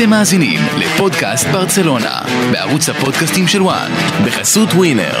אתם מאזינים לפודקאסט ברצלונה, בערוץ הפודקאסטים של וואן, בחסות ווינר.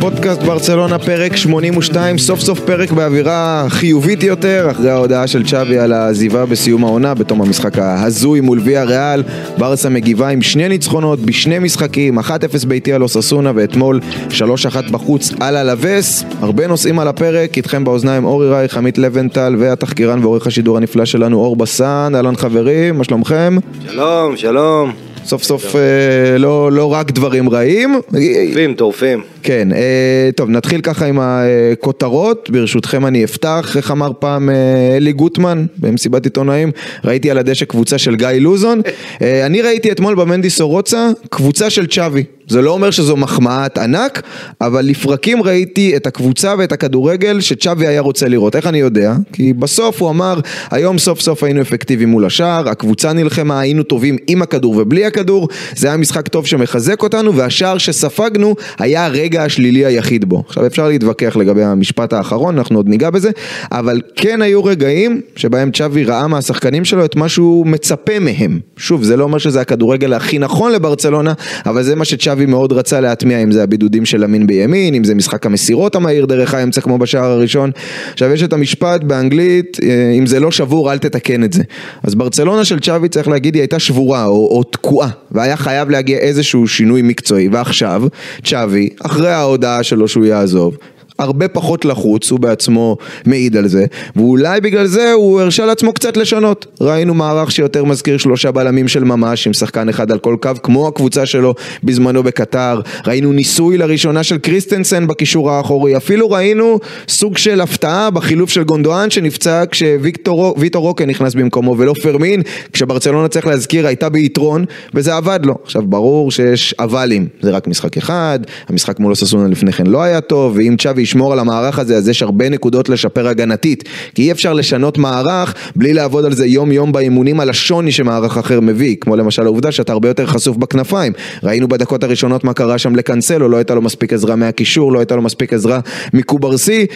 פודקאסט ברצלונה פרק 82, סוף סוף פרק באווירה חיובית יותר, אחרי ההודעה של צ'אבי על העזיבה בסיום העונה, בתום המשחק ההזוי מול ויה ריאל, ברסה מגיבה עם שני ניצחונות בשני משחקים, 1-0 ביתי על אוססונה ואתמול 3-1 בחוץ על הלווס, הרבה נושאים על הפרק, איתכם באוזניים אורי רייך, עמית לבנטל והתחקירן ועורך השידור הנפלא שלנו אור בסן, אהלן חברים, מה שלומכם? שלום, שלום. סוף סוף אה, לא, לא רק דברים רעים. טורפים, טורפים. כן, אה, טוב נתחיל ככה עם הכותרות, ברשותכם אני אפתח, איך אמר פעם אה, אלי גוטמן במסיבת עיתונאים, ראיתי על הדשא קבוצה של גיא לוזון, אה, אני ראיתי אתמול במנדי סורוצה קבוצה של צ'אבי, זה לא אומר שזו מחמאת ענק, אבל לפרקים ראיתי את הקבוצה ואת הכדורגל שצ'אבי היה רוצה לראות, איך אני יודע? כי בסוף הוא אמר, היום סוף סוף היינו אפקטיביים מול השער, הקבוצה נלחמה, היינו טובים עם הכדור ובלי הכדור, זה היה משחק טוב שמחזק אותנו, והשער שספגנו היה הרגע השלילי היחיד בו. עכשיו אפשר להתווכח לגבי המשפט האחרון, אנחנו עוד ניגע בזה, אבל כן היו רגעים שבהם צ'אבי ראה מהשחקנים שלו את מה שהוא מצפה מהם. שוב, זה לא אומר שזה הכדורגל הכי נכון לברצלונה, אבל זה מה שצ'אבי מאוד רצה להטמיע, אם זה הבידודים של אמין בימין, אם זה משחק המסירות המהיר דרך האמצע כמו בשער הראשון. עכשיו יש את המשפט באנגלית, אה, אם זה לא שבור אל תתקן את זה. אז ברצלונה של צ'אבי צריך להגיד היא הייתה שבורה או, או תקועה, והיה חייב להגיע איזשהו שינוי מקצועי, ועכשיו צ'אבי, אחרי ההודעה שלו שהוא יעזוב, הרבה פחות לחוץ, הוא בעצמו מעיד על זה, ואולי בגלל זה הוא הרשה לעצמו קצת לשנות. ראינו מערך שיותר מזכיר שלושה בלמים של ממש, עם שחקן אחד על כל קו, כמו הקבוצה שלו בזמנו בקטאר. ראינו ניסוי לראשונה של קריסטנסן בקישור האחורי, אפילו ראינו סוג של הפתעה בחילוף של גונדואן שנפצע כשוויטור רוקה נכנס במקומו ולא פרמין, כשברצלונה צריך להזכיר הייתה ביתרון, וזה עבד לו. עכשיו ברור שיש אבלים, זה רק משחק אחד, המשחק מול אוססונה לפני כן לא היה טוב, ואם צ'אבי ישמור על המערך הזה, אז יש הרבה נקודות לשפר הגנתית. כי אי אפשר לשנות מערך בלי לעבוד על זה יום יום באימונים על השוני שמערך אחר מביא, כמו למשל העובדה שאתה הרבה יותר חשוף בכנפיים. ראינו בדקות הראשונות מה קרה שם לקנסלו, לא הייתה לו מספיק עזרה מהקישור, לא הייתה לו מספיק עזרה מקוברסי,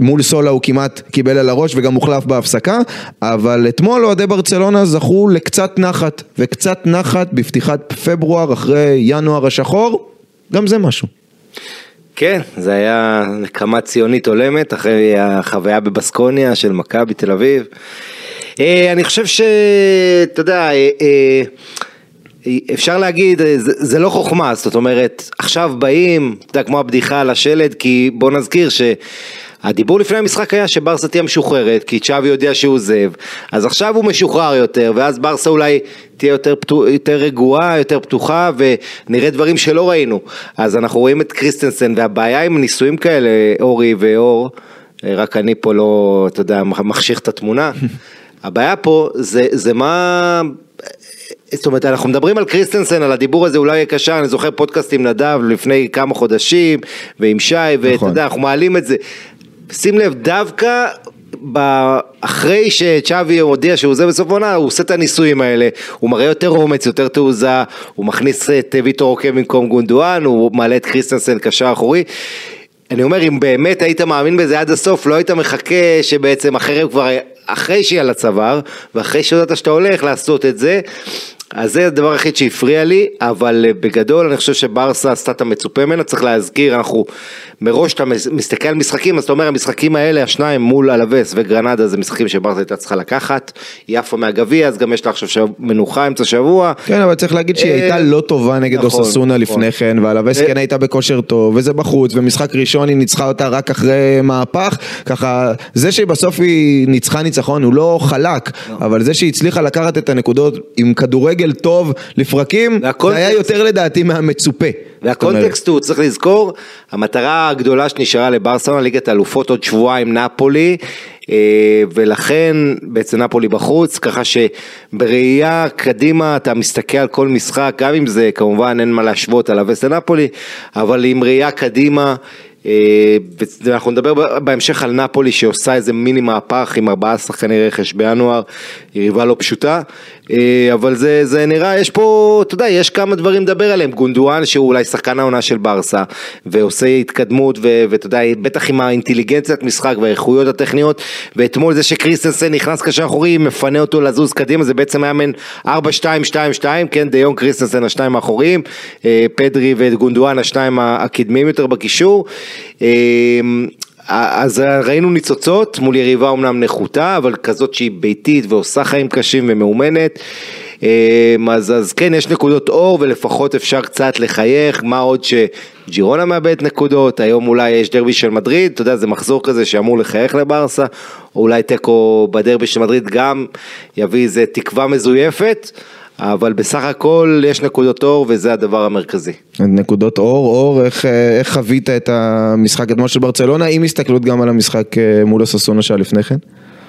מול סולה הוא כמעט קיבל על הראש וגם הוחלף בהפסקה, אבל אתמול אוהדי ברצלונה זכו לקצת נחת, וקצת נחת בפתיחת פברואר אחרי ינואר השחור, גם זה משהו. כן, זה היה נקמה ציונית הולמת אחרי החוויה בבסקוניה של מכבי תל אביב. אה, אני חושב שאתה יודע, אה, אה, אפשר להגיד, זה, לא חוכמה, זאת אומרת, עכשיו באים, אתה יודע, כמו הבדיחה על השלד, כי בוא נזכיר ש... הדיבור לפני המשחק היה שברסה תהיה משוחררת, כי צ'אבי יודע שהוא עוזב, אז עכשיו הוא משוחרר יותר, ואז ברסה אולי תהיה יותר, פתוח, יותר רגועה, יותר פתוחה, ונראה דברים שלא ראינו. אז אנחנו רואים את קריסטנסן, והבעיה עם ניסויים כאלה, אורי ואור, רק אני פה לא, אתה יודע, מחשיך את התמונה. הבעיה פה זה, זה מה... זאת אומרת, אנחנו מדברים על קריסטנסן, על הדיבור הזה אולי יהיה קשר, אני זוכר פודקאסט עם נדב לפני כמה חודשים, ועם שי, ואתה נכון. יודע, אנחנו מעלים את זה. שים לב, דווקא אחרי שצ'אבי הודיע שהוא עוזב בסוף העונה, הוא עושה את הניסויים האלה, הוא מראה יותר אומץ, יותר תעוזה, הוא מכניס את ויטור אוקי במקום גונדואן, הוא מעלה את קריסטנסן קשר אחורי. אני אומר, אם באמת היית מאמין בזה עד הסוף, לא היית מחכה שבעצם אחרי כבר, אחרי שיהיה לצוואר, ואחרי שהודעת שאתה הולך לעשות את זה, אז זה הדבר היחיד שהפריע לי, אבל בגדול אני חושב שברסה עשתה את המצופה ממנה, צריך להזכיר, אנחנו מראש אתה מסתכל על משחקים, אז אתה אומר המשחקים האלה, השניים מול אלווס וגרנדה זה משחקים שברסה הייתה צריכה לקחת, היא עפה מהגביע, אז גם יש לה עכשיו מנוחה אמצע שבוע. כן, אבל צריך להגיד שהיא הייתה לא טובה נגד נכון, אוססונה נכון. לפני כן, ואלווס כן הייתה בכושר טוב, וזה בחוץ, ומשחק ראשון היא ניצחה אותה רק אחרי מהפך, ככה, זה שבסוף היא ניצחה ניצחון הוא לא חלק, לא. אבל זה שהיא הצליחה לקחת את הנקודות עם כדורגל טוב לפרקים, זה היה יותר לדעתי מהמצופה. והקונטקסט הוא, צריך לזכור, המטרה הגדולה שנשארה לברסלונה, ליגת האלופות עוד שבועיים נפולי, אה, ולכן בעצם נפולי בחוץ, ככה שבראייה קדימה אתה מסתכל על כל משחק, גם אם זה כמובן אין מה להשוות על הווסט לנפולי, אבל עם ראייה קדימה, ואנחנו נדבר בהמשך על נפולי שעושה איזה מיני מהפך עם ארבעה שחקני רכש בינואר, יריבה לא פשוטה, אה, אבל זה, זה נראה, יש פה, אתה יודע, יש כמה דברים לדבר עליהם, גונדואן שהוא אולי שחקן העונה של ברסה, ועושה התקדמות, ואתה יודע, בטח עם האינטליגנציית משחק והאיכויות הטכניות, ואתמול זה שקריסטנסן נכנס קשר אחורי, מפנה אותו לזוז קדימה, זה בעצם היה מן 4-2-2-2, כן, דה יונג קריסטנסן השניים האחוריים, אה, פדרי וגונדואן השניים הקדמיים יותר בקישור. אמ, אז ראינו ניצוצות מול יריבה אומנם נחותה, אבל כזאת שהיא ביתית ועושה חיים קשים ומאומנת. אמ, אז, אז כן, יש נקודות אור ולפחות אפשר קצת לחייך, מה עוד שג'ירונה מאבד נקודות, היום אולי יש דרבי של מדריד, אתה יודע, זה מחזור כזה שאמור לחייך לברסה, או אולי תיקו בדרבי של מדריד גם יביא איזה תקווה מזויפת. אבל בסך הכל יש נקודות אור וזה הדבר המרכזי. נקודות אור, אור, איך, איך חווית את המשחק אתמול של ברצלונה, עם הסתכלות גם על המשחק אה, מול הססונה שהיה לפני כן?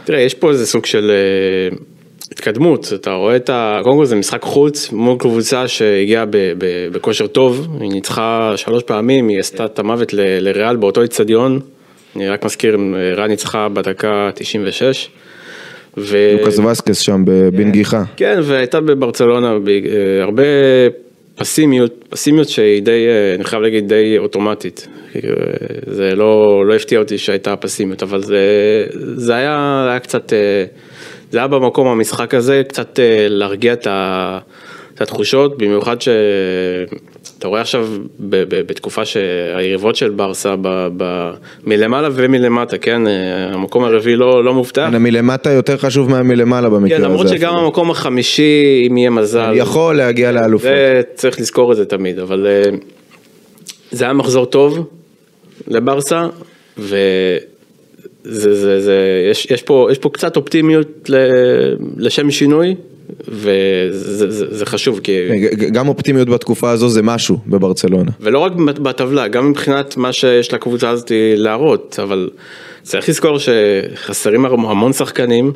תראה, יש פה איזה סוג של אה, התקדמות, אתה רואה את ה... קודם כל זה משחק חוץ מול קבוצה שהגיעה בכושר טוב, היא ניצחה שלוש פעמים, היא עשתה את המוות לריאל באותו איצטדיון, אני רק מזכיר, ריאל ניצחה בדקה 96. ו... לוקאס וסקס שם בנגיחה. כן, והייתה בברצלונה אה, הרבה פסימיות, פסימיות שהיא די, אה, אני חייב להגיד, די אוטומטית. אה, זה לא, לא הפתיע אותי שהייתה פסימיות, אבל זה, זה היה, היה קצת, זה היה במקום המשחק הזה, קצת להרגיע את, ה, את התחושות, במיוחד ש... אתה רואה עכשיו בתקופה שהיריבות של ברסה מלמעלה ומלמטה, כן, המקום הרביעי לא, לא מובטח. כן, מלמטה יותר חשוב מהמלמעלה במקרה הזה. כן, למרות שגם המקום החמישי, אם יהיה מזל. יכול להגיע לאלופות. צריך לזכור את זה תמיד, אבל אה, זה היה מחזור טוב לברסה, ו... זה, זה, זה, יש, יש, פה, יש פה קצת אופטימיות לשם שינוי, וזה זה, זה חשוב כי... גם אופטימיות בתקופה הזו זה משהו בברצלונה. ולא רק בטבלה, גם מבחינת מה שיש לקבוצה הזאת להראות, אבל צריך לזכור שחסרים המון שחקנים,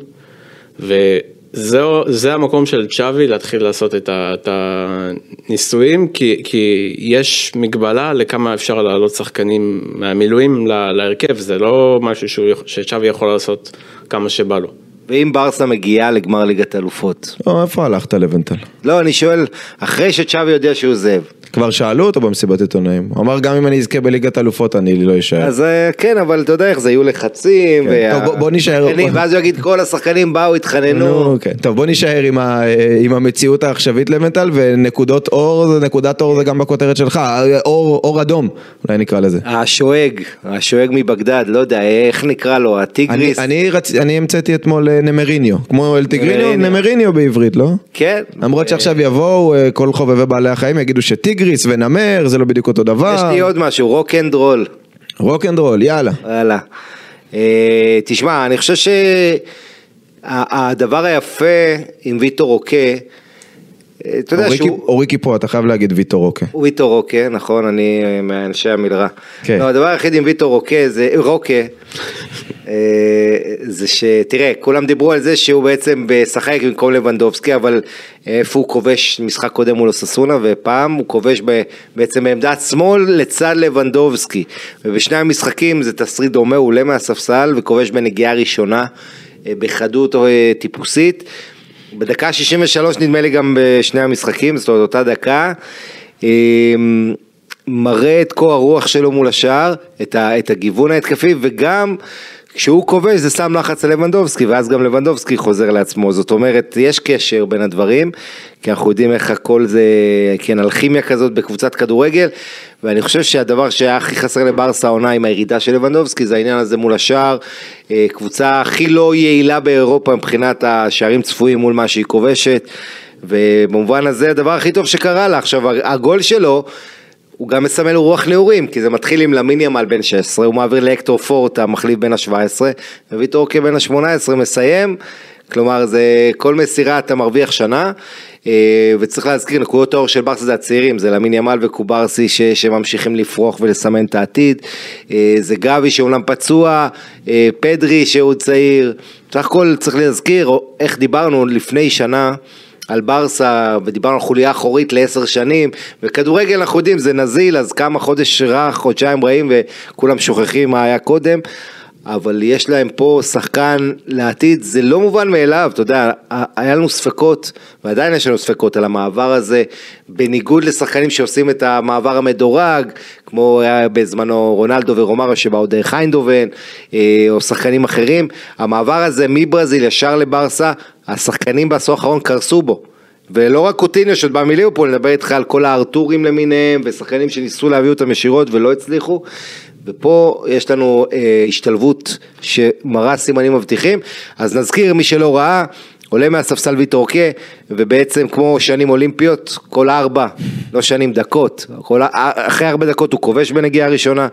וזה המקום של צ'אבי להתחיל לעשות את, ה, את הניסויים, כי, כי יש מגבלה לכמה אפשר להעלות שחקנים מהמילואים להרכב, זה לא משהו שצ'אבי יכול לעשות כמה שבא לו. ואם ברסה מגיעה לגמר ליגת אלופות? לא, איפה הלכת לבנטל? לא, אני שואל, אחרי שצ'אבי יודע שהוא זאב. כבר שאלו אותו במסיבת עיתונאים, הוא אמר גם אם אני אזכה בליגת אלופות אני לא אשאר. אז אה, כן, אבל אתה יודע איך זה, יהיו לחצים. כן. וה... טוב, בוא נשאר. ואז הוא יגיד כל השחקנים באו, התחננו. כן. טוב, בוא נשאר עם, ה... עם המציאות העכשווית למנטל, ונקודות אור, נקודת אור זה גם בכותרת שלך, אור, אור אדום, אולי נקרא לזה. השואג, השואג מבגדד, לא יודע, איך נקרא לו, הטיגריס. אני, אני, רצ... אני המצאתי אתמול אה, נמריניו, כמו אל טיגריניו, נמריניו בעברית, לא? כן. למרות שעכשיו יבואו אה, כל חובבי בעלי החיים, יגידו שטיגריס ונמר זה לא בדיוק אותו דבר. יש לי עוד משהו, רוק אנד רול. רוק אנד רול, יאללה. יאללה. אה, תשמע, אני חושב שהדבר היפה עם ויטור רוקה, אה, אתה יודע שהוא... אוריקי פה, אתה חייב להגיד ויטור רוקה. ויטור רוקה, נכון, אני אה, מאנשי המלרע. כן. לא, הדבר היחיד עם ויטור רוקה זה, רוקה, זה שתראה, כולם דיברו על זה שהוא בעצם משחק במקום לבנדובסקי, אבל איפה הוא כובש משחק קודם מול אוססונה, ופעם הוא כובש בעצם בעמדת שמאל לצד לבנדובסקי. ובשני המשחקים זה תסריט דומה, הוא עולה מהספסל וכובש בנגיעה ראשונה, אה, בחדות אה, טיפוסית. בדקה 63 נדמה לי גם בשני המשחקים, זאת אומרת אותה דקה. מראה את קור הרוח שלו מול השער, את הגיוון ההתקפי וגם כשהוא כובש זה שם לחץ על לבנדובסקי ואז גם לבנדובסקי חוזר לעצמו, זאת אומרת יש קשר בין הדברים, כי אנחנו יודעים איך הכל זה, כן, אלכימיה כזאת בקבוצת כדורגל, ואני חושב שהדבר שהיה הכי חסר לברסה העונה עם הירידה של לבנדובסקי זה העניין הזה מול השער, אה, קבוצה הכי לא יעילה באירופה מבחינת השערים צפויים מול מה שהיא כובשת, ובמובן הזה הדבר הכי טוב שקרה לה, עכשיו הגול שלו הוא גם מסמל רוח נעורים, כי זה מתחיל עם למיני עמל בן 16, הוא מעביר לאקטור פורט המחליף בן ה-17, וויטור בן ה-18 מסיים, כלומר זה כל מסירה אתה מרוויח שנה, אה, וצריך להזכיר נקודות האור של ברסה זה הצעירים, זה למיני עמל וקוברסי ש, שממשיכים לפרוח ולסמן את העתיד, אה, זה גבי שאומנם פצוע, אה, פדרי שהוא צעיר, סך הכל צריך להזכיר איך דיברנו לפני שנה על ברסה, ודיברנו על חוליה אחורית לעשר שנים, וכדורגל אנחנו יודעים זה נזיל, אז כמה חודש רע, חודשיים רעים, וכולם שוכחים מה היה קודם. אבל יש להם פה שחקן לעתיד, זה לא מובן מאליו, אתה יודע, היה לנו ספקות, ועדיין יש לנו ספקות על המעבר הזה, בניגוד לשחקנים שעושים את המעבר המדורג, כמו היה בזמנו רונלדו ורומארו שבאו דרך איינדובן, אה, או שחקנים אחרים, המעבר הזה מברזיל ישר לברסה, השחקנים בעשור האחרון קרסו בו. ולא רק קוטיניו שעוד בא מליברפול, נדבר איתך על כל הארתורים למיניהם, ושחקנים שניסו להביא אותם ישירות ולא הצליחו, ופה יש לנו אה, השתלבות שמראה סימנים מבטיחים, אז נזכיר מי שלא ראה, עולה מהספסל ויטורקה, ובעצם כמו שנים אולימפיות, כל ארבע, לא שנים, דקות, כל, אחרי ארבע דקות הוא כובש בנגיעה הראשונה,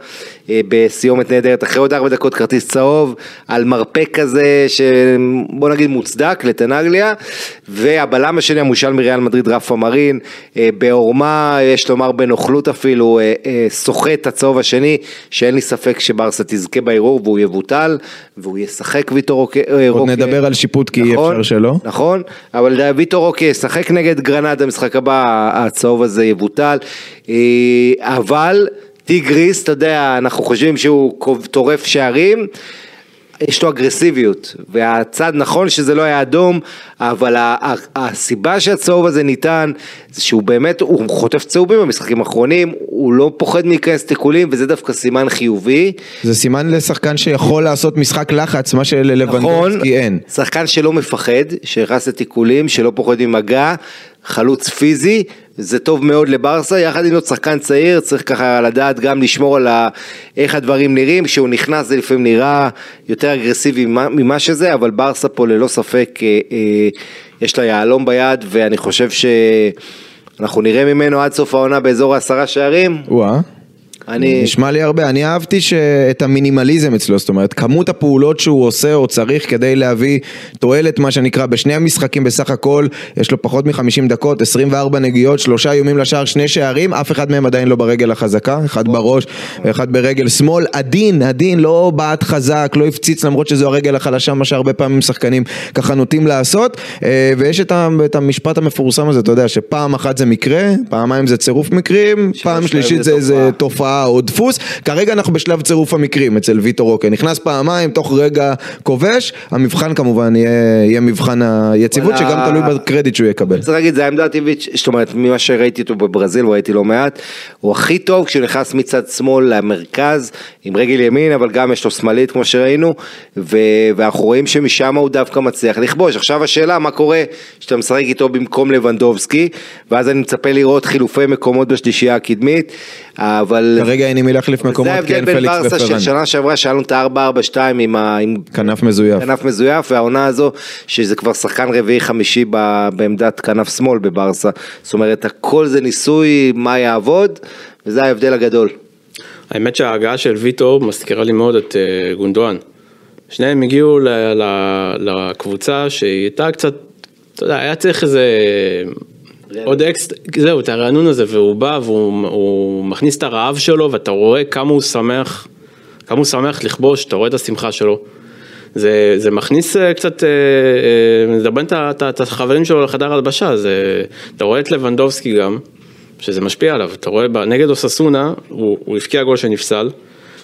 אה, בסיומת נהדרת, אחרי עוד ארבע דקות כרטיס צהוב, על מרפק כזה, שבוא נגיד מוצדק לתנגליה, והבלם השני המושל מריאל מדריד, רפה מרין, אה, בעורמה, יש לומר בנוכלות אפילו, אה, סוחט הצהוב השני, שאין לי ספק שברסה תזכה בערעור והוא יבוטל, והוא ישחק ויטור רוקה. עוד נדבר על שיפוט כי נכון, אי אפשר שלא. נכון, אבל ויטור רוקה, ישחק נגד גרנדה, המשחק הבא, הצהוב הזה יבוטל, אה, אבל טיגריס, אתה יודע, אנחנו חושבים שהוא טורף שערים. יש לו אגרסיביות, והצד נכון שזה לא היה אדום, אבל הסיבה שהצהוב הזה ניתן, זה שהוא באמת, הוא חוטף צהובים במשחקים האחרונים, הוא לא פוחד להיכנס תיקולים, וזה דווקא סימן חיובי. זה סימן לשחקן שיכול לעשות משחק לחץ, מה שללבנדובסקי נכון, אין. שחקן שלא מפחד, שנכנס לתיקולים, שלא פוחד ממגע, חלוץ פיזי, זה טוב מאוד לברסה, יחד עם זאת שחקן צעיר, צריך ככה לדעת גם לשמור על ה... איך הדברים נראים, כשהוא נכנס זה לפעמים נראה יותר אגרסיבי ממה, שזה, אבל ברסה פה ללא ספק אה, אה, יש לה יהלום ביד, ואני חושב שאנחנו נראה ממנו עד סוף העונה באזור העשרה שערים. וואה. אני... נשמע לי הרבה, אני אהבתי את המינימליזם אצלו, זאת אומרת, כמות הפעולות שהוא עושה או צריך כדי להביא תועלת, מה שנקרא, בשני המשחקים בסך הכל, יש לו פחות מ-50 דקות, 24 נגיעות, שלושה איומים לשער, שני שערים, אף אחד מהם עדיין לא ברגל החזקה, אחד בראש ואחד ברגל שמאל, עדין, עדין, לא בעט חזק, לא הפציץ למרות שזו הרגל החלשה, מה שהרבה פעמים שחקנים ככה נוטים לעשות, אה, ויש את המשפט המפורסם הזה, אתה יודע, שפעם אחת זה מקרה, פעמיים זה צירוף מקרים, פעם שלישית זה איזה תופעה או דפוס, כרגע אנחנו בשלב צירוף המקרים אצל ויטור רוקה, נכנס פעמיים, תוך רגע כובש, המבחן כמובן יהיה, יהיה מבחן היציבות שגם תלוי בקרדיט שהוא יקבל. צריך להגיד, זה העמדה הטבעית, זאת אומרת, ממה שראיתי אותו בברזיל, וראיתי לא מעט, הוא הכי טוב כשהוא נכנס מצד שמאל למרכז, עם רגל ימין, אבל גם יש לו שמאלית כמו שראינו, ו... ואנחנו רואים שמשם הוא דווקא מצליח לכבוש. עכשיו השאלה, מה קורה כשאתה משחק איתו במקום לבנדובסקי, ואז אני מצפה לראות חילופי מקומות בשלישייה הקדמית, אבל... כרגע אין עם מי להחליף מקומות, כי אין פליקס ופרן. זה ההבדל בין ברסה של שנה שעברה, שהיה לנו את ה-4-4-2 עם, ה... עם כנף מזויף. כנף מזויף, והעונה הזו, שזה כבר שחקן רביעי חמישי ב... בעמדת כנף שמאל בברסה. זאת אומרת, הכל זה ניסוי מה יעבוד, וזה ההבדל הגדול. האמת שההגעה של ויטור מזכירה לי מאוד את uh, גונדואן. שניהם הגיעו ל- ל- לקבוצה שהיא הייתה קצת, אתה יודע, היה צריך איזה... עוד אקסט, זהו, את הרענון הזה, והוא בא והוא מכניס את הרעב שלו, ואתה רואה כמה הוא שמח, כמה הוא שמח לכבוש, אתה רואה את השמחה שלו. זה, זה מכניס אה, קצת, מדבר את החברים שלו לחדר הלבשה, זה, אתה רואה את לבנדובסקי גם, שזה משפיע עליו, אתה רואה, נגד אוססונה, הוא, הוא הבקיע גול שנפסל,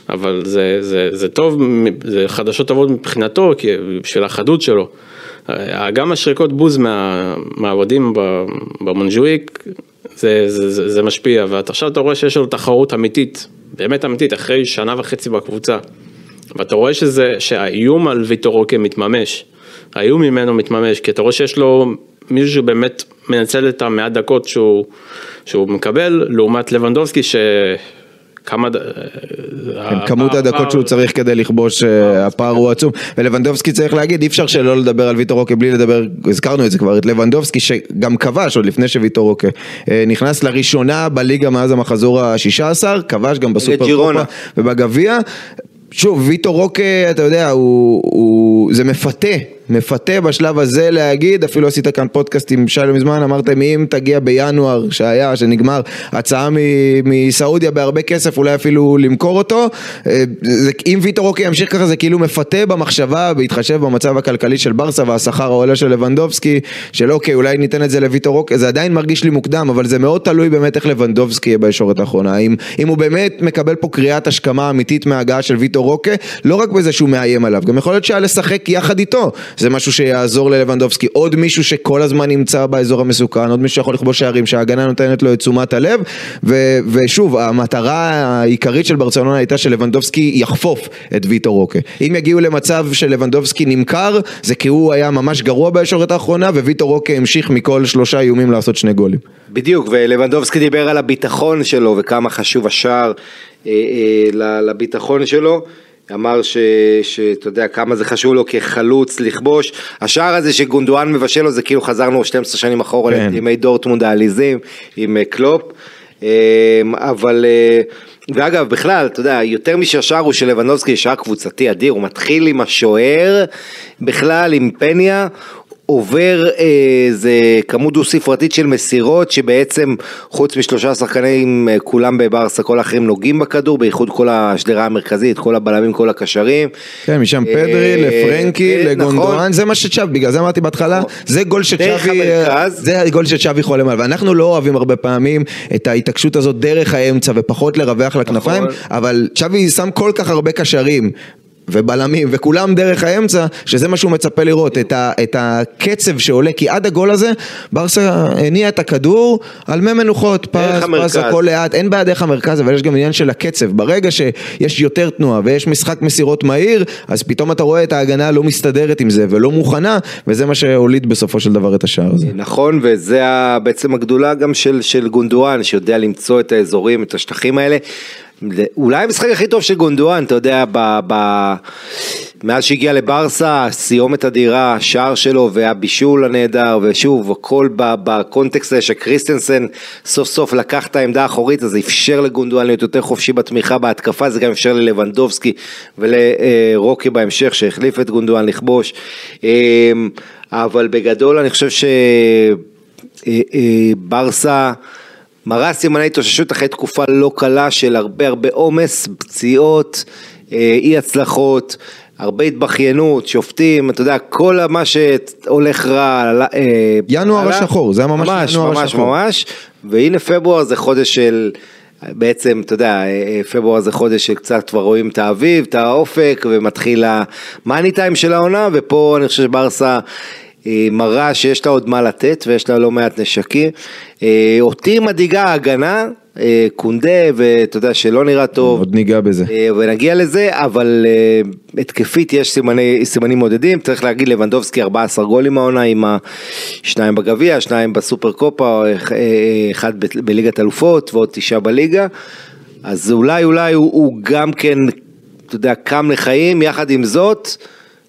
אבל זה, זה, זה טוב, זה חדשות טובות מבחינתו, כי בשביל החדות שלו. גם השריקות בוז מה, מהאוהדים במונג'וויק, זה, זה, זה, זה משפיע, ועכשיו אתה רואה שיש לנו תחרות אמיתית, באמת אמיתית, אחרי שנה וחצי בקבוצה, ואתה רואה שזה, שהאיום על ויטורוקה מתממש, האיום ממנו מתממש, כי אתה רואה שיש לו מישהו שבאמת מנצל את המעט דקות שהוא, שהוא מקבל, לעומת לבנדובסקי ש... כמה... כן, כמות הדקות שהוא צריך כדי לכבוש, אה, הפער הוא עצום. ולבנדובסקי צריך להגיד, אי אפשר שלא לדבר על ויטור רוקה בלי לדבר, הזכרנו את זה כבר, את לבנדובסקי שגם כבש עוד לפני שוויטור רוקה אה, נכנס לראשונה בליגה מאז המחזור ה-16, כבש גם בסופר קופה ובגביע. שוב, ויטור רוקה, אתה יודע, הוא, הוא, זה מפתה מפתה בשלב הזה להגיד, אפילו עשית כאן פודקאסט עם שלום מזמן, אמרתם אם תגיע בינואר שהיה, שנגמר, הצעה מסעודיה בהרבה כסף, אולי אפילו למכור אותו, אה, זה, אם ויטור אוקי ימשיך ככה זה כאילו מפתה במחשבה, בהתחשב במצב הכלכלי של ברסה והשכר העולה של לבנדובסקי, של אוקיי אולי ניתן את זה לויטור אוקי, זה עדיין מרגיש לי מוקדם, אבל זה מאוד תלוי באמת איך לבנדובסקי יהיה בישורת האחרונה, אם, אם הוא באמת מקבל פה קריאת השכמה אמיתית מההגעה של ויטור אוקי, לא רק בזה שהוא מאיים עליו, גם יכול להיות שהיה לשחק יחד איתו, זה משהו שיעזור ללבנדובסקי, עוד מישהו שכל הזמן נמצא באזור המסוכן, עוד מישהו שיכול לכבוש שערים, שההגנה נותנת לו את תשומת הלב, ו, ושוב, המטרה העיקרית של ברצלונה הייתה שלבנדובסקי יחפוף את ויטור אוקי. אם יגיעו למצב שלבנדובסקי נמכר, זה כי הוא היה ממש גרוע בישורת האחרונה, וויטור אוקי המשיך מכל שלושה איומים לעשות שני גולים. בדיוק, ולבנדובסקי דיבר על הביטחון שלו וכמה חשוב השער אה, אה, לביטחון שלו. אמר ש- שאתה יודע כמה זה חשוב לו כחלוץ לכבוש, השער הזה שגונדואן מבשל לו זה כאילו חזרנו 12 שנים אחורה כן. לימי דורטמונד העליזים עם אה, קלופ, אה, אבל אה, ואגב בכלל אתה יודע יותר משהשער הוא של לבנובסקי שער קבוצתי אדיר, הוא מתחיל עם השוער בכלל עם פניה עובר איזה כמות דו ספרתית של מסירות שבעצם חוץ משלושה שחקנים אה, כולם בברסה כל האחרים נוגעים בכדור בייחוד כל השדרה המרכזית כל הבלמים כל הקשרים. כן, משם אה, פדרי, לפרנקי, לגונדואן, נכון. זה מה שצ'אבי, בגלל זה אמרתי בהתחלה, נכון. זה גול שצ'אבי. זה הגול שצ'אבי חולם עליו, ואנחנו לא אוהבים הרבה פעמים את ההתעקשות הזאת דרך האמצע ופחות לרווח לכנפיים, נכון. אבל צ'אבי שם כל כך הרבה קשרים. ובלמים, וכולם דרך האמצע, שזה מה שהוא מצפה לראות, את, ה, את הקצב שעולה, כי עד הגול הזה, ברסה הניעה את הכדור על מי מנוחות, פס, פס. הכל לאט, אין בעיה דרך המרכז, אבל יש גם עניין של הקצב, ברגע שיש יותר תנועה ויש משחק מסירות מהיר, אז פתאום אתה רואה את ההגנה לא מסתדרת עם זה ולא מוכנה, וזה מה שהוליד בסופו של דבר את השער הזה. נכון, וזה בעצם הגדולה גם של, של גונדואן, שיודע למצוא את האזורים, את השטחים האלה. אולי המשחק הכי טוב של גונדואן, אתה יודע, ב, ב, מאז שהגיע לברסה, סיומת אדירה, השער שלו והבישול הנהדר, ושוב, הכל בקונטקסט הזה שקריסטנסן סוף סוף לקח את העמדה האחורית, אז זה אפשר לגונדואן להיות יותר חופשי בתמיכה בהתקפה, זה גם אפשר ללבנדובסקי ולרוקי בהמשך, שהחליף את גונדואן לכבוש. אמ, אבל בגדול אני חושב שברסה מראה סימני התאוששות אחרי תקופה לא קלה של הרבה הרבה עומס, פציעות, אה, אי הצלחות, הרבה התבכיינות, שופטים, אתה יודע, כל מה שהולך רע. אה, ינואר. השחור, זה היה ממש ממש, ינואר ממש, השחור. ממש, והנה פברואר זה חודש של... בעצם, אתה יודע, אה, פברואר זה חודש שקצת כבר רואים את האביב, את האופק, ומתחיל המאני טיים של העונה, ופה אני חושב שברסה מראה שיש לה עוד מה לתת, ויש לה לא מעט נשקים. אה, אותי מדאיגה ההגנה, אה, קונדה, ואתה יודע שלא נראה טוב. עוד ניגע בזה. אה, ונגיע לזה, אבל אה, התקפית יש סימני, סימנים מודדים, צריך להגיד לבנדובסקי 14 גולים העונה עם השניים בגביע, שניים בסופר קופה, אה, אחד בליגת אלופות ועוד תשעה בליגה, אז אולי אולי הוא, הוא גם כן, אתה יודע, קם לחיים, יחד עם זאת,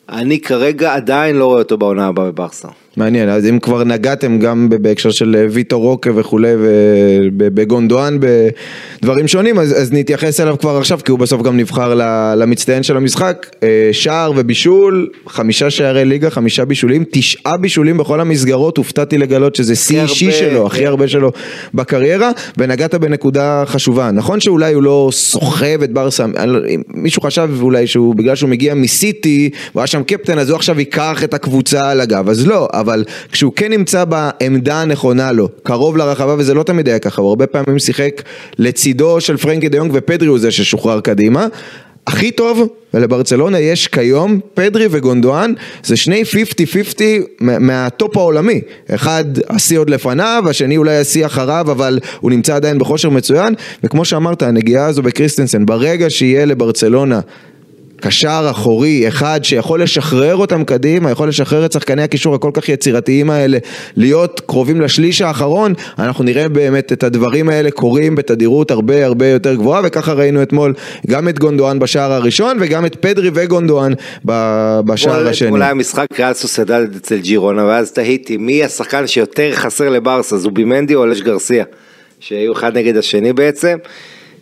אני כרגע עדיין לא רואה אותו בעונה הבאה בברסה. מעניין, אז אם כבר נגעתם גם בהקשר של אה, ויטור רוקה וכולי, ובגונדואן בדברים שונים, אז, אז נתייחס אליו כבר עכשיו, כי הוא בסוף גם נבחר למצטיין של המשחק. אה, שער ובישול, חמישה שערי ליגה, חמישה בישולים, תשעה בישולים בכל המסגרות, הופתעתי לגלות שזה שיא אישי שלו, הכי כן. הרבה שלו בקריירה, ונגעת בנקודה חשובה. נכון שאולי הוא לא סוחב את ברסה, לא- מישהו חשב אולי שהוא, בגלל שהוא מגיע מסיטי, הוא היה שם קפטן, אז הוא עכשיו ייקח את הקבוצה על הגב, אז לא, אבל כשהוא כן נמצא בעמדה הנכונה לו, קרוב לרחבה, וזה לא תמיד היה ככה, הוא הרבה פעמים שיחק לצידו של פרנקי דיונג, ופדרי הוא זה ששוחרר קדימה. הכי טוב, ולברצלונה יש כיום, פדרי וגונדואן, זה שני 50-50 מה- מהטופ העולמי. אחד השיא עוד לפניו, השני אולי השיא אחריו, אבל הוא נמצא עדיין בכושר מצוין, וכמו שאמרת, הנגיעה הזו בקריסטנסן, ברגע שיהיה לברצלונה קשר אחורי אחד שיכול לשחרר אותם קדימה, יכול לשחרר את שחקני הקישור הכל כך יצירתיים האלה, להיות קרובים לשליש האחרון, אנחנו נראה באמת את הדברים האלה קורים בתדירות הרבה הרבה יותר גבוהה, וככה ראינו אתמול גם את גונדואן בשער הראשון וגם את פדרי וגונדואן בשער השני. אתמול היה משחק ריאל סוסיידד אצל ג'ירונה, ואז תהיתי מי השחקן שיותר חסר לברסה, זובימנדי או אלייש גרסיה, שהיו אחד נגד השני בעצם.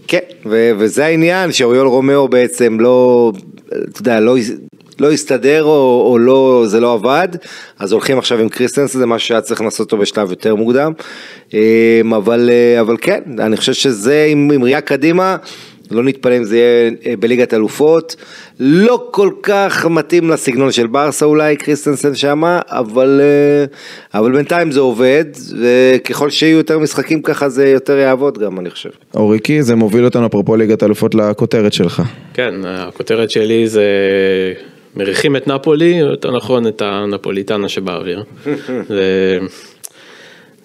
כן, ו- וזה העניין שאוריול רומאו בעצם לא, אתה יודע, לא... לא הסתדר או, או לא, זה לא עבד, אז הולכים עכשיו עם קריסטנסן, זה משהו שהיה צריך לעשות אותו בשלב יותר מוקדם, אה, אבל, אה, אבל כן, אני חושב שזה עם, עם ראייה קדימה, לא נתפלא אם זה יהיה אה, בליגת אלופות, לא כל כך מתאים לסגנון של ברסה אולי, קריסטנסן שמה, אבל, אה, אבל בינתיים זה עובד, וככל שיהיו יותר משחקים ככה זה יותר יעבוד גם, אני חושב. אוריקי, זה מוביל אותנו אפרופו ליגת אלופות לכותרת שלך. כן, הכותרת שלי זה מריחים את נפולי, או יותר נכון את הנפוליטנה שבאוויר. זה,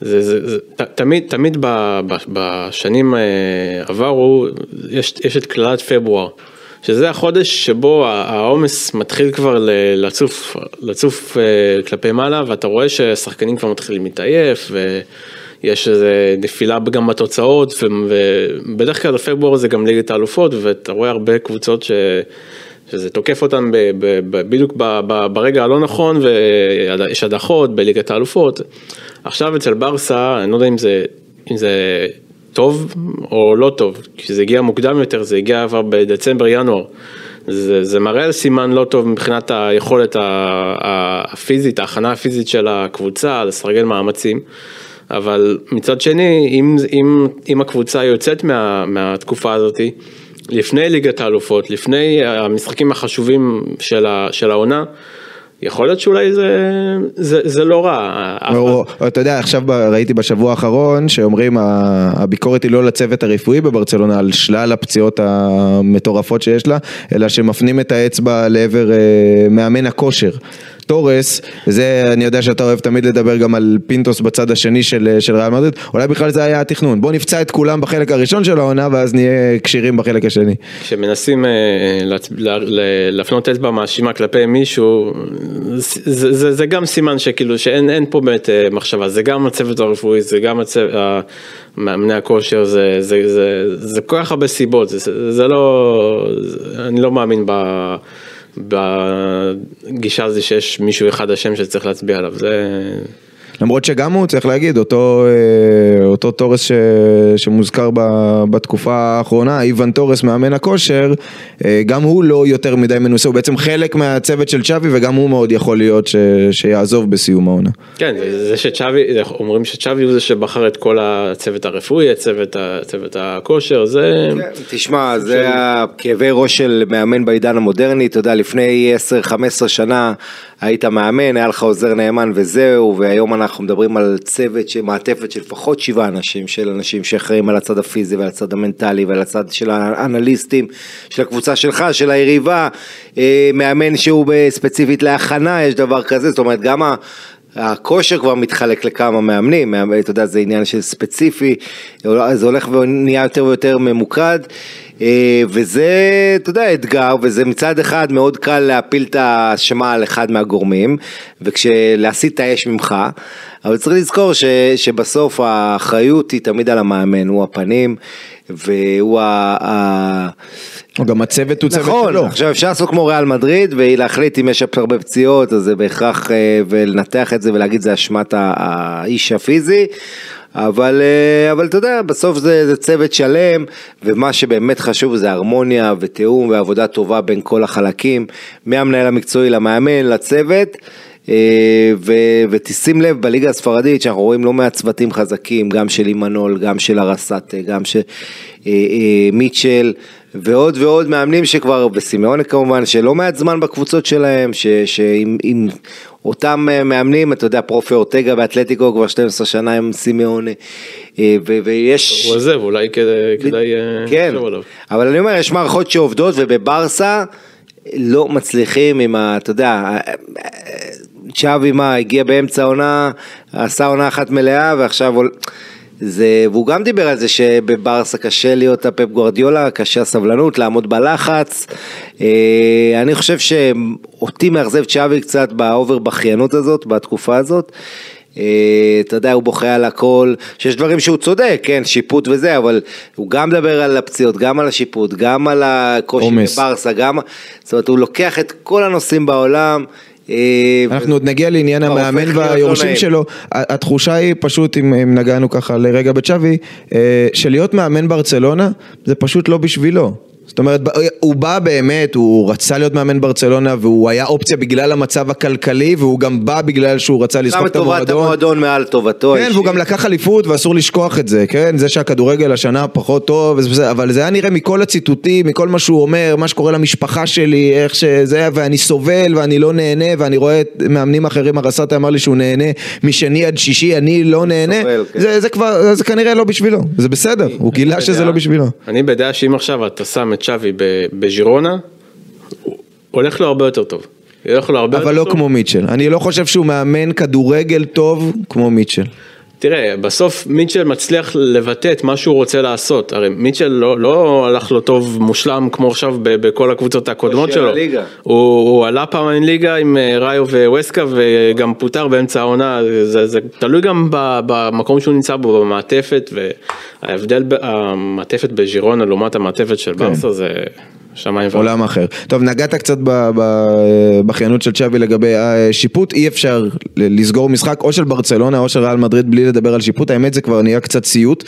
זה, זה, זה, ת, תמיד, תמיד ב, ב, בשנים אה, עברו, יש, יש את קללת פברואר, שזה החודש שבו העומס מתחיל כבר ל- לצוף, לצוף אה, כלפי מעלה, ואתה רואה שהשחקנים כבר מתחילים להתעייף, ויש איזה נפילה גם בתוצאות, ובדרך כלל בפברואר זה גם ליגת האלופות, ואתה רואה הרבה קבוצות ש... שזה תוקף ב, בדיוק ברגע הלא נכון ויש הדחות בליגת האלופות. עכשיו אצל ברסה, אני לא יודע אם זה, אם זה טוב או לא טוב, כי זה הגיע מוקדם יותר, זה הגיע כבר בדצמבר-ינואר. זה, זה מראה על סימן לא טוב מבחינת היכולת הפיזית, ההכנה הפיזית של הקבוצה, לסרגל מאמצים. אבל מצד שני, אם, אם, אם הקבוצה יוצאת מה, מהתקופה הזאתי, לפני ליגת האלופות, לפני המשחקים החשובים של, ה, של העונה, יכול להיות שאולי זה, זה, זה לא רע. או, או, אתה יודע, עכשיו ראיתי בשבוע האחרון שאומרים הביקורת היא לא לצוות הרפואי בברצלונה על שלל הפציעות המטורפות שיש לה, אלא שמפנים את האצבע לעבר אה, מאמן הכושר. תורס, זה אני יודע שאתה אוהב תמיד לדבר גם על פינטוס בצד השני של, של ריאל מדריד, אולי בכלל זה היה התכנון, בוא נפצע את כולם בחלק הראשון של העונה ואז נהיה כשירים בחלק השני. כשמנסים אה, להפנות אצבע מאשימה כלפי מישהו, זה, זה, זה גם סימן שכאילו שאין פה באמת אה, מחשבה, זה גם הצוות הרפואי, זה גם הצוות, מאמני הכושר, זה, זה, זה, זה כל כך הרבה סיבות, זה, זה לא, אני לא מאמין ב... בגישה הזו שיש מישהו אחד אשם שצריך להצביע עליו, זה... למרות שגם הוא, צריך להגיד, אותו, אה, אותו תורס ש, שמוזכר ב, בתקופה האחרונה, איוון תורס, מאמן הכושר, אה, גם הוא לא יותר מדי מנוסה, הוא בעצם חלק מהצוות של צ'אבי וגם הוא מאוד יכול להיות ש, שיעזוב בסיום העונה. כן, זה שצ'אבי, אומרים שצ'אבי הוא זה שבחר את כל הצוות הרפואי, את צוות, צוות הכושר, זה... כן, תשמע, זה הכאבי ראש של מאמן בעידן המודרני, אתה יודע, לפני 10-15 שנה היית מאמן, היה לך עוזר נאמן וזהו, והיום אנחנו מדברים על צוות שמעטפת של לפחות שבעה אנשים, של אנשים שאחראים על הצד הפיזי ועל הצד המנטלי ועל הצד של האנליסטים, של הקבוצה שלך, של היריבה, אה, מאמן שהוא ספציפית להכנה, יש דבר כזה, זאת אומרת גם ה... הכושר כבר מתחלק לכמה מאמנים, אתה יודע, זה עניין של ספציפי, זה הולך ונהיה יותר ויותר ממוקד. אה, וזה, אתה יודע, אתגר, וזה מצד אחד מאוד קל להפיל את האשמה על אחד מהגורמים, וכשלהסיט את האש ממך, אבל צריך לזכור ש, שבסוף האחריות היא תמיד על המאמן, הוא הפנים, והוא ה... או גם הצוות הוא צוות נכון, שלו. עכשיו אפשר לעשות כמו ריאל מדריד ולהחליט אם יש הרבה פציעות אז זה בהכרח אה, ולנתח את זה ולהגיד זה אשמת האיש הפיזי אבל, אה, אבל אתה יודע, בסוף זה, זה צוות שלם, ומה שבאמת חשוב זה הרמוניה ותיאום ועבודה טובה בין כל החלקים, מהמנהל המקצועי למאמן, לצוות. אה, ו, ותשים לב בליגה הספרדית שאנחנו רואים לא מעט צוותים חזקים, גם של אימנול, גם של ארסטה, גם של אה, מיטשל ועוד ועוד מאמנים שכבר, וסימאונה כמובן, שלא מעט זמן בקבוצות שלהם, שעם אותם אה, מאמנים, אתה יודע, פרופי אורטגה באתלטיקו כבר 12 שנה עם סימאונה, אה, ויש... הוא עוזב, אולי כדאי, כדאי אה, כן, אבל אני אומר, יש מערכות שעובדות ובברסה לא מצליחים עם ה... אתה יודע, צ'אבי מה, הגיע באמצע העונה, עשה עונה אחת מלאה ועכשיו... זה, והוא גם דיבר על זה שבברסה קשה להיות הפפ גורדיולה, קשה הסבלנות, לעמוד בלחץ. אה, אני חושב שאותי מאכזב צ'אבי קצת באובר בכיינות הזאת, בתקופה הזאת. אה, אתה יודע, הוא בוכה על הכל, שיש דברים שהוא צודק, כן, שיפוט וזה, אבל הוא גם מדבר על הפציעות, גם על השיפוט, גם על הקושי בברסה, גם, זאת אומרת, הוא לוקח את כל הנושאים בעולם. אה, אנחנו עוד נגיע לעניין המאמן לא והיורשים שלו, התחושה היא פשוט, אם נגענו ככה לרגע בצ'אבי, אה, שלהיות מאמן ברצלונה זה פשוט לא בשבילו. זאת אומרת, הוא בא באמת, הוא רצה להיות מאמן ברצלונה והוא היה אופציה בגלל המצב הכלכלי והוא גם בא בגלל שהוא רצה לזכות את שם טובת המועדון. המועדון מעל טובתו כן, האישית. והוא גם לקח אליפות ואסור לשכוח את זה, כן? זה שהכדורגל השנה פחות טוב, אבל זה היה נראה מכל הציטוטים, מכל מה שהוא אומר, מה שקורה למשפחה שלי, איך שזה, ואני סובל ואני לא נהנה, ואני רואה את מאמנים אחרים, הרסטה אמר לי שהוא נהנה משני עד שישי, אני לא נהנה, סובל, כן. זה, זה כבר, זה כנראה לא בשבילו, זה בסדר, הוא גילה שזה לא בשבילו. אני בדעה שאם עכשיו אתה שם את שווי בז'ירונה, הולך לו הרבה יותר טוב. הולך לו הרבה אבל יותר לא טוב. כמו מיטשל, אני לא חושב שהוא מאמן כדורגל טוב כמו מיטשל. תראה, בסוף מיטשל מצליח לבטא את מה שהוא רוצה לעשות. הרי מיטשל לא, לא הלך לו טוב מושלם כמו עכשיו ב- בכל הקבוצות הקודמות של שלו. הליגה. הוא, הוא עלה פעמיים ליגה עם אה, ראיו וווסקה וגם פוטר באמצע העונה. זה, זה תלוי גם ב- במקום שהוא נמצא בו, במעטפת, וההבדל, המעטפת בז'ירונה לעומת המעטפת של ברסה זה שמיים וארץ. עולם אחר. טוב, נגעת קצת בכיינות של צ'אבי לגבי השיפוט, אי אפשר לסגור משחק או של ברצלונה או של ריאל מדריד בלי לדבר על שיפוט, האמת זה כבר נהיה קצת סיוט.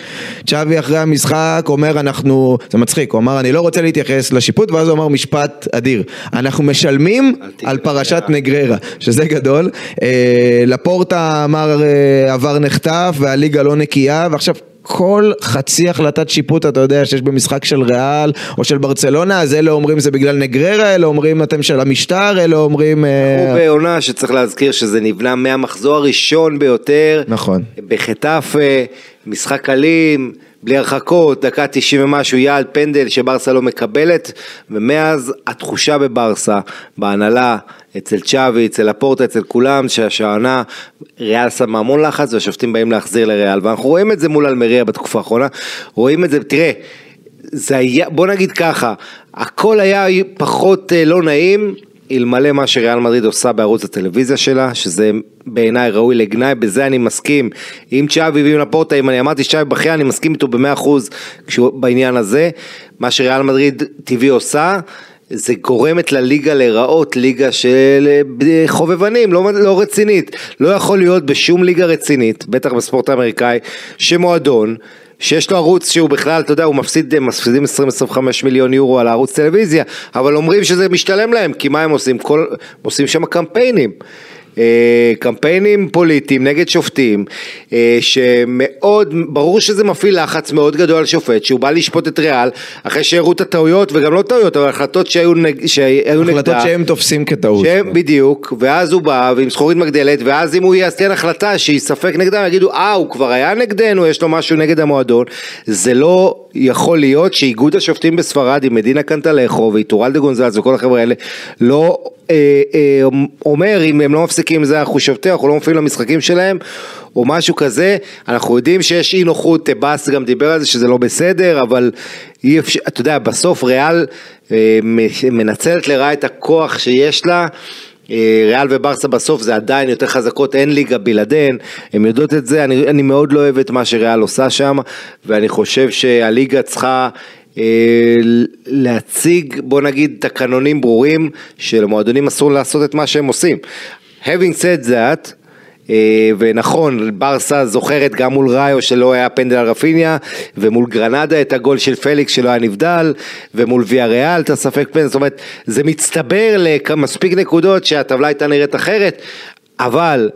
צ'אבי אחרי המשחק אומר אנחנו, זה מצחיק, הוא אמר אני לא רוצה להתייחס לשיפוט, ואז הוא אמר משפט אדיר, אנחנו משלמים על פרשת נגררה, שזה גדול. אה, לפורטה אמר אה, עבר נחטף והליגה לא נקייה, ועכשיו כל חצי החלטת שיפוט אתה יודע שיש במשחק של ריאל או של ברצלונה אז אלה אומרים זה בגלל נגררה, אלה אומרים אתם של המשטר, אלה אומרים... אה, הוא בעונה שצריך להזכיר שזה נבנה מהמחזור הראשון ביותר. נכון. בחטאפה, משחק אלים, בלי הרחקות, דקה 90 ומשהו, יעד פנדל שברסה לא מקבלת, ומאז התחושה בברסה, בהנהלה, אצל צ'אבי, אצל הפורטה, אצל כולם, שהשענה, ריאל שם המון לחץ והשופטים באים להחזיר לריאל, ואנחנו רואים את זה מול אלמריה בתקופה האחרונה, רואים את זה, תראה, זה היה, בוא נגיד ככה, הכל היה פחות אה, לא נעים, אלמלא מה שריאל מדריד עושה בערוץ הטלוויזיה שלה, שזה בעיניי ראוי לגנאי, בזה אני מסכים. עם צ'אבי ועם לפורטה, אם אני אמרתי שצ'אבי בכייה, אני מסכים איתו במאה אחוז בעניין הזה, מה שריאל מדריד טבעי עושה, זה גורמת לליגה להיראות ליגה של אה, חובבנים, לא, לא רצינית. לא יכול להיות בשום ליגה רצינית, בטח בספורט האמריקאי, שמועדון, שיש לו ערוץ שהוא בכלל, אתה יודע, הוא מפסיד, הם מפסידים 20-25 מיליון יורו על הערוץ טלוויזיה, אבל אומרים שזה משתלם להם, כי מה הם עושים? כל, עושים שם קמפיינים. אה, קמפיינים פוליטיים נגד שופטים, אה, שמאוד, ברור שזה מפעיל לחץ מאוד גדול על שופט, שהוא בא לשפוט את ריאל, אחרי שהראו את הטעויות, וגם לא טעויות, אבל החלטות שהיו, נג, שהיו נגדה. החלטות שהם תופסים כטעות. שהם, בדיוק, ואז הוא בא ועם זכורית מגדלת, ואז אם הוא יעשה החלטה שהיא ספק נגדם, יגידו, אה, הוא כבר היה נגדנו, יש לו משהו נגד המועדון. זה לא יכול להיות שאיגוד השופטים בספרד, עם מדינה קנטלכו ואיטורלדה גונזלס וכל החבר'ה האלה, לא אה, אה, אומר, אם הם לא מפסיקים עם זה, אנחנו שופטים, אנחנו לא מופיעים למשחקים שלהם, או משהו כזה. אנחנו יודעים שיש אי נוחות, באס גם דיבר על זה שזה לא בסדר, אבל אי אפשר, אתה יודע, בסוף ריאל אה, מנצלת לרעה את הכוח שיש לה. אה, ריאל וברסה בסוף זה עדיין יותר חזקות, אין ליגה בלעדיהן, הן יודעות את זה, אני, אני מאוד לא אוהב את מה שריאל עושה שם, ואני חושב שהליגה צריכה אה, להציג, בוא נגיד, תקנונים ברורים, שלמועדונים אסור לעשות את מה שהם עושים. Having said that, אה, ונכון, ברסה זוכרת גם מול ראיו שלא היה פנדל על רפיניה, ומול גרנדה את הגול של פליקס שלא היה נבדל, ומול ויה ריאל את הספק פנדל, זאת אומרת, זה מצטבר למספיק נקודות שהטבלה הייתה נראית אחרת, אבל,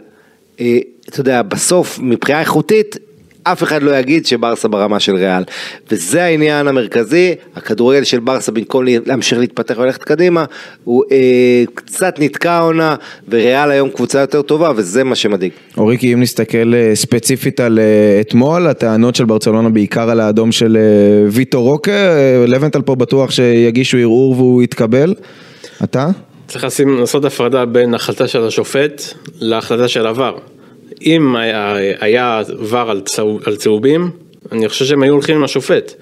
אה, אתה יודע, בסוף, מבחינה איכותית, אף אחד לא יגיד שברסה ברמה של ריאל. וזה העניין המרכזי, הכדורגל של ברסה במקום להמשיך להתפתח וללכת קדימה, הוא אה, קצת נתקע עונה, וריאל היום קבוצה יותר טובה, וזה מה שמדאיג. אוריקי, אם נסתכל אה, ספציפית על אה, אתמול, הטענות של ברצלונה בעיקר על האדום של אה, ויטו רוקה, לבנטל פה בטוח שיגישו ערעור והוא יתקבל. אתה? צריך לשים, לעשות הפרדה בין החלטה של השופט להחלטה של עבר. אם היה, היה עבר על, צהוב, על צהובים, אני חושב שהם היו הולכים עם השופט.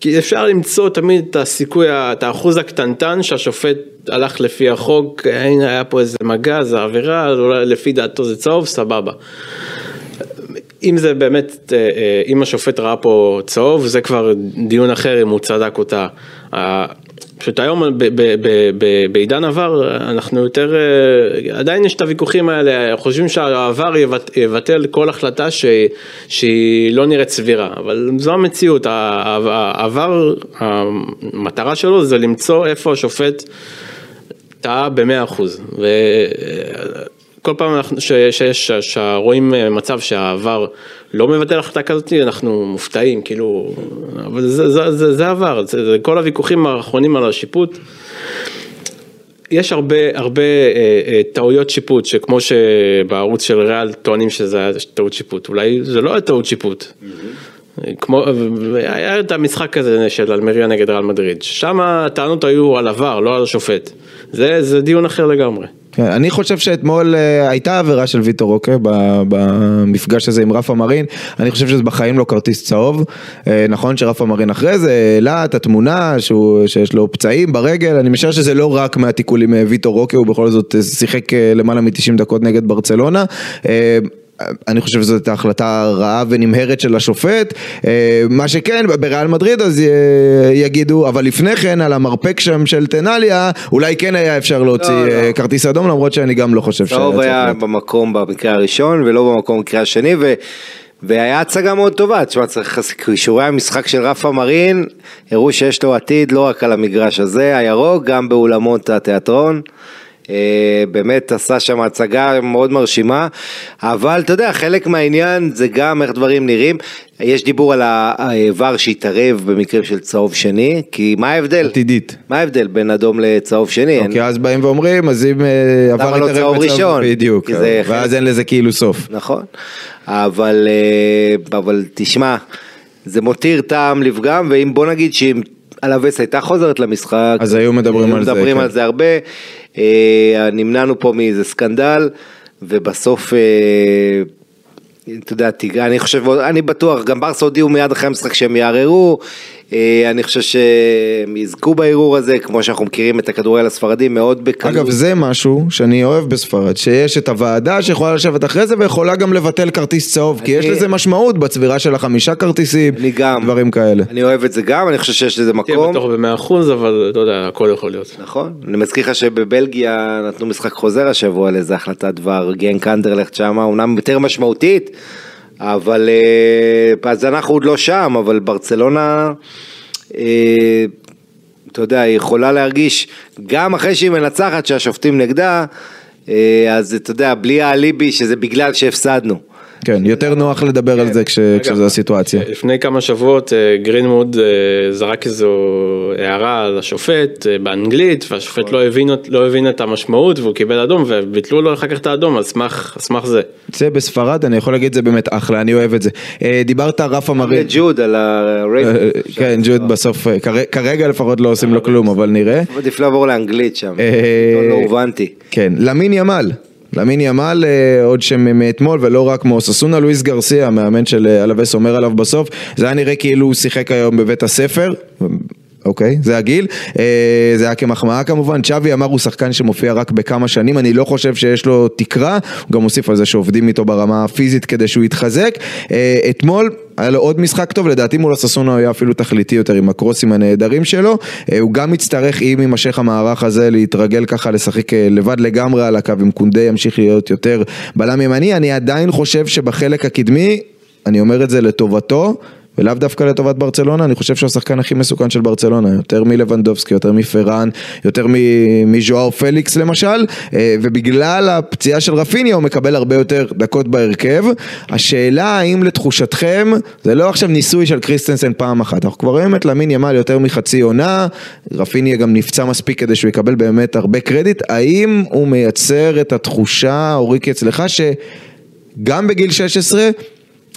כי אפשר למצוא תמיד את הסיכוי, את האחוז הקטנטן שהשופט הלך לפי החוק, הנה היה פה איזה מגע, זה עבירה, אולי לפי דעתו זה צהוב, סבבה. אם זה באמת, אה, אה, אם השופט ראה פה צהוב, זה כבר דיון אחר אם הוא צדק אותה. פשוט היום בעידן עבר אנחנו יותר, אה, עדיין יש את הוויכוחים האלה, חושבים שהעבר יבט- יבטל כל החלטה ש- שהיא לא נראית סבירה, אבל זו המציאות, העבר, המטרה שלו זה למצוא איפה השופט טעה במאה אחוז. וכל פעם שרואים מצב שהעבר לא מבטל החלטה כזאת, אנחנו מופתעים, כאילו, אבל זה, זה, זה, זה עבר, זה, זה כל הוויכוחים האחרונים על השיפוט. יש הרבה הרבה אה, אה, טעויות שיפוט שכמו שבערוץ של ריאל טוענים שזה היה טעות שיפוט אולי זה לא היה טעות שיפוט. כמו היה את המשחק הזה של אלמריה נגד ריאל מדריד שם הטענות היו על עבר לא על השופט זה זה דיון אחר לגמרי. כן, אני חושב שאתמול אה, הייתה עבירה של ויטור רוקה ב- במפגש הזה עם רפה מרין, אני חושב שזה בחיים לא כרטיס צהוב, אה, נכון שרפה מרין אחרי זה העלה את התמונה שהוא, שיש לו פצעים ברגל, אני משער שזה לא רק מהתיקולים מוויטור רוקה, הוא בכל זאת אה, שיחק אה, למעלה מ-90 דקות נגד ברצלונה. אה, אני חושב שזו הייתה החלטה רעה ונמהרת של השופט, אה, מה שכן בריאל מדריד אז אה, יגידו, אבל לפני כן על המרפק שם של טנליה, אולי כן היה אפשר להוציא לא, לא. אה, כרטיס אדום למרות שאני גם לא חושב שהיה צהוב צריך היה להיות. במקום במקרה הראשון ולא במקום במקרה השני ו... והיה הצגה מאוד טובה, תשמע, צריך, כישורי המשחק של רפה מרין הראו שיש לו עתיד לא רק על המגרש הזה, הירוק, גם באולמות התיאטרון. אה, באמת עשה שם הצגה מאוד מרשימה, אבל אתה יודע, חלק מהעניין זה גם איך דברים נראים. יש דיבור על העבר שהתערב במקרים של צהוב שני, כי מה ההבדל? עתידית. מה ההבדל בין אדום לצהוב שני? אוקיי, אז באים ואומרים, אז אם אה, עבר לא צהוב ראשון? בדיוק, זה ואז אין לזה כאילו סוף. נכון, אבל, אה, אבל תשמע, זה מותיר טעם לפגם, ואם בוא נגיד שאם אלווס הייתה חוזרת למשחק, אז היו מדברים על זה, מדברים כן. על זה הרבה, אה, נמנענו פה מאיזה סקנדל, ובסוף, אה, אתה יודע, אני חושב, אני בטוח, גם ברסה הודיעו מיד אחרי המשחק שהם יערערו, אה, אני חושב שהם יזכו בערעור הזה, כמו שאנחנו מכירים את הכדורגל הספרדי, מאוד בקלות. אגב, זה משהו שאני אוהב בספרד, שיש את הוועדה שיכולה לשבת אחרי זה ויכולה גם לבטל כרטיס צהוב, כי יש אני- לזה משמעות בצבירה של החמישה כרטיסים, אני גם. דברים כאלה. אני אוהב את זה גם, אני חושב שיש לזה תהיה מקום. בטוח במאה אחוז אבל אתה יודע הכל יכול להיות. נכון, אני מזכיר לך שבבלגיה נתנו משחק חוזר השבוע לאיזה החלטת דבר, גנק אנדרלכט שמה, אומנם יותר משמעותית, אבל אה, אז אנחנו עוד לא שם, אבל ברצלונה, אה, אתה יודע, היא יכולה להרגיש, גם אחרי שהיא מנצחת שהשופטים נגדה, אה, אז אתה יודע, בלי האליבי שזה בגלל שהפסדנו. כן, יותר נוח לדבר על זה כש- כשזו הסיטואציה. לפני כמה שבועות אה, גרינמוד אה, זרק איזו הערה על השופט אה, באנגלית והשופט לא הבין, לא הבין את המשמעות והוא קיבל אדום וביטלו לו אחר כך את האדום על סמך, זה. זה בספרד, אני יכול להגיד זה באמת אחלה, אני אוהב את זה. דיברת רפה מרין. ג'וד על הרייטינג. כן, ג'וד בסוף, כר- כרגע לפחות לא עושים לו כלום, אבל נראה. עדיף לעבור לאנגלית שם, אה, לא הובנתי. כן, למין ימל. למין ימל אה, עוד שם מאתמול ולא רק מאוססונה לואיס גרסיה המאמן של אה, אלווס אומר עליו בסוף. זה היה נראה כאילו הוא שיחק היום בבית הספר אוקיי, זה הגיל, אה, זה היה כמחמאה כמובן, צ'אבי אמר הוא שחקן שמופיע רק בכמה שנים, אני לא חושב שיש לו תקרה, הוא גם הוסיף על זה שעובדים איתו ברמה הפיזית כדי שהוא יתחזק. אה, אתמול היה לו עוד משחק טוב, לדעתי מול הססונה הוא היה אפילו תכליתי יותר עם הקרוסים הנהדרים שלו, אה, הוא גם יצטרך אם יימשך המערך הזה להתרגל ככה לשחק לבד לגמרי על הקו, אם קונדה ימשיך להיות יותר בלם ימני, אני עדיין חושב שבחלק הקדמי, אני אומר את זה לטובתו, ולאו דווקא לטובת ברצלונה, אני חושב שהוא השחקן הכי מסוכן של ברצלונה, יותר מלבנדובסקי, יותר מפרן, יותר מז'ואר פליקס למשל, אה, ובגלל הפציעה של רפיניה הוא מקבל הרבה יותר דקות בהרכב. השאלה האם לתחושתכם, זה לא עכשיו ניסוי של קריסטנסן פעם אחת, אנחנו כבר רואים את לאמין ימאל יותר מחצי עונה, רפיניה גם נפצע מספיק כדי שהוא יקבל באמת הרבה קרדיט, האם הוא מייצר את התחושה, אוריקי אצלך, שגם בגיל 16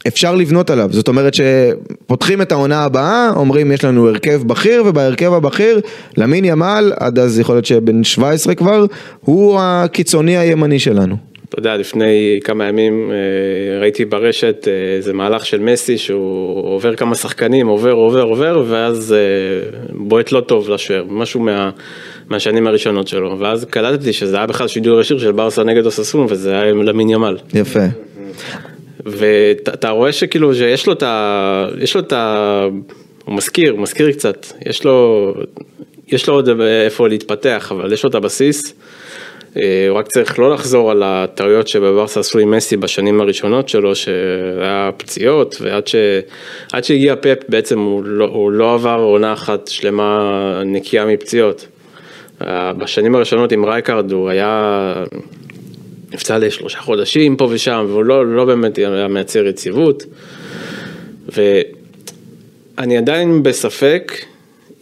אפשר לבנות עליו, זאת אומרת שפותחים את העונה הבאה, אומרים יש לנו הרכב בכיר ובהרכב הבכיר למין ימל, עד אז יכול להיות שבן 17 כבר, הוא הקיצוני הימני שלנו. אתה יודע, לפני כמה ימים אה, ראיתי ברשת אה, איזה מהלך של מסי שהוא עובר כמה שחקנים, עובר, עובר, עובר, ואז אה, בועט לא טוב לשוער, משהו מה, מהשנים הראשונות שלו, ואז קלטתי שזה היה בכלל שידור ישיר של ברסה נגד אוססון, וזה היה למין ימל. יפה. ואתה רואה שכאילו שיש לו את ה... יש לו את ה... הוא מזכיר, הוא מזכיר קצת, יש לו, יש לו עוד איפה להתפתח, אבל יש לו את הבסיס. אה, הוא רק צריך לא לחזור על הטעויות שבברסה עשו עם מסי בשנים הראשונות שלו, שהיה פציעות, ועד ש... שהגיע פפ בעצם הוא לא, הוא לא עבר עונה אחת שלמה נקייה מפציעות. אה, בשנים הראשונות עם רייקארד הוא היה נפצע לשלושה חודשים פה ושם, והוא לא, לא באמת היה מייצר יציבות. ואני עדיין בספק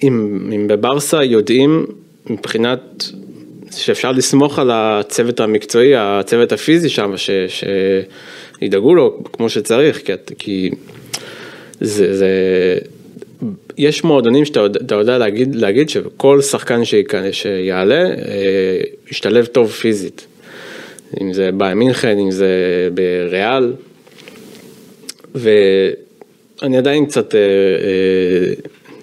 אם, אם בברסה יודעים מבחינת שאפשר לסמוך על הצוות המקצועי, הצוות הפיזי שם, ש, שידאגו לו כמו שצריך, כי, כי זה, זה, יש מועדונים שאתה יודע להגיד, להגיד שכל שחקן שיעלה, אה, ישתלב טוב פיזית. אם זה באי מינכן, אם זה בריאל, ואני עדיין קצת אה, אה,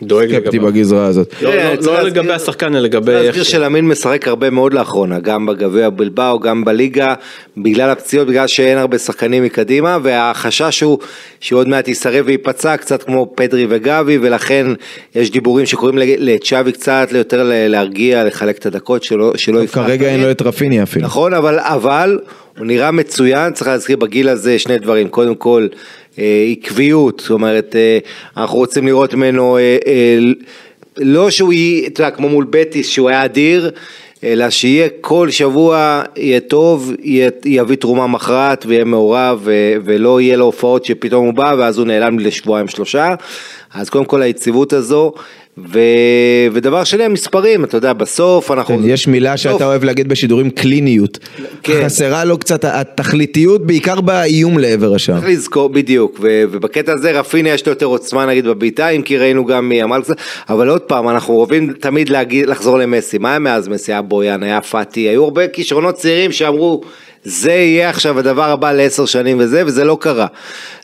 דואג. סקפטי בגזרה הזאת. לא, לא, צריך לא לגבי השחקן, אלא לגבי איך... להזכיר שלמין משחק הרבה מאוד לאחרונה, גם בגביע בלבאו, גם בליגה, בגלל הפציעות, בגלל שאין הרבה שחקנים מקדימה, והחשש הוא שהוא עוד מעט יסרב וייפצע, קצת כמו פדרי וגבי, ולכן יש דיבורים שקוראים לצ'אבי קצת יותר להרגיע, לחלק את הדקות שלא יפתח כרגע אין. לו את רפיני אפילו. נכון, אבל, אבל הוא נראה מצוין, צריך להזכיר בגיל הזה שני דברים, קודם כל אה, עקביות, זאת אומרת, אה, אנחנו רוצים לראות ממנו, אה, אה, לא שהוא יהיה, אתה יודע, כמו מול בטיס, שהוא היה אדיר, אלא שיהיה כל שבוע, יהיה טוב, יהיה, יביא תרומה מכרעת ויהיה מעורב, ו, ולא יהיה לו הופעות שפתאום הוא בא ואז הוא נעלם לשבועיים שלושה, אז קודם כל היציבות הזו. ו... ודבר שני המספרים, אתה יודע, בסוף אנחנו... כן, יש מילה בסוף- שאתה אוהב להגיד בשידורים קליניות. כן. חסרה לו קצת התכליתיות, בעיקר באיום לעבר השער. צריך לזכור, בדיוק, ו- ובקטע הזה רפיני יש לו יותר עוצמה נגיד בבעיטה, אם כי ראינו גם מיאמל קצת, אבל עוד פעם, אנחנו אוהבים תמיד להגיד, לחזור למסי, מה היה מאז מסי? היה בויאן, היה פאטי, היו הרבה כישרונות צעירים שאמרו, זה יהיה עכשיו הדבר הבא לעשר שנים וזה, וזה לא קרה.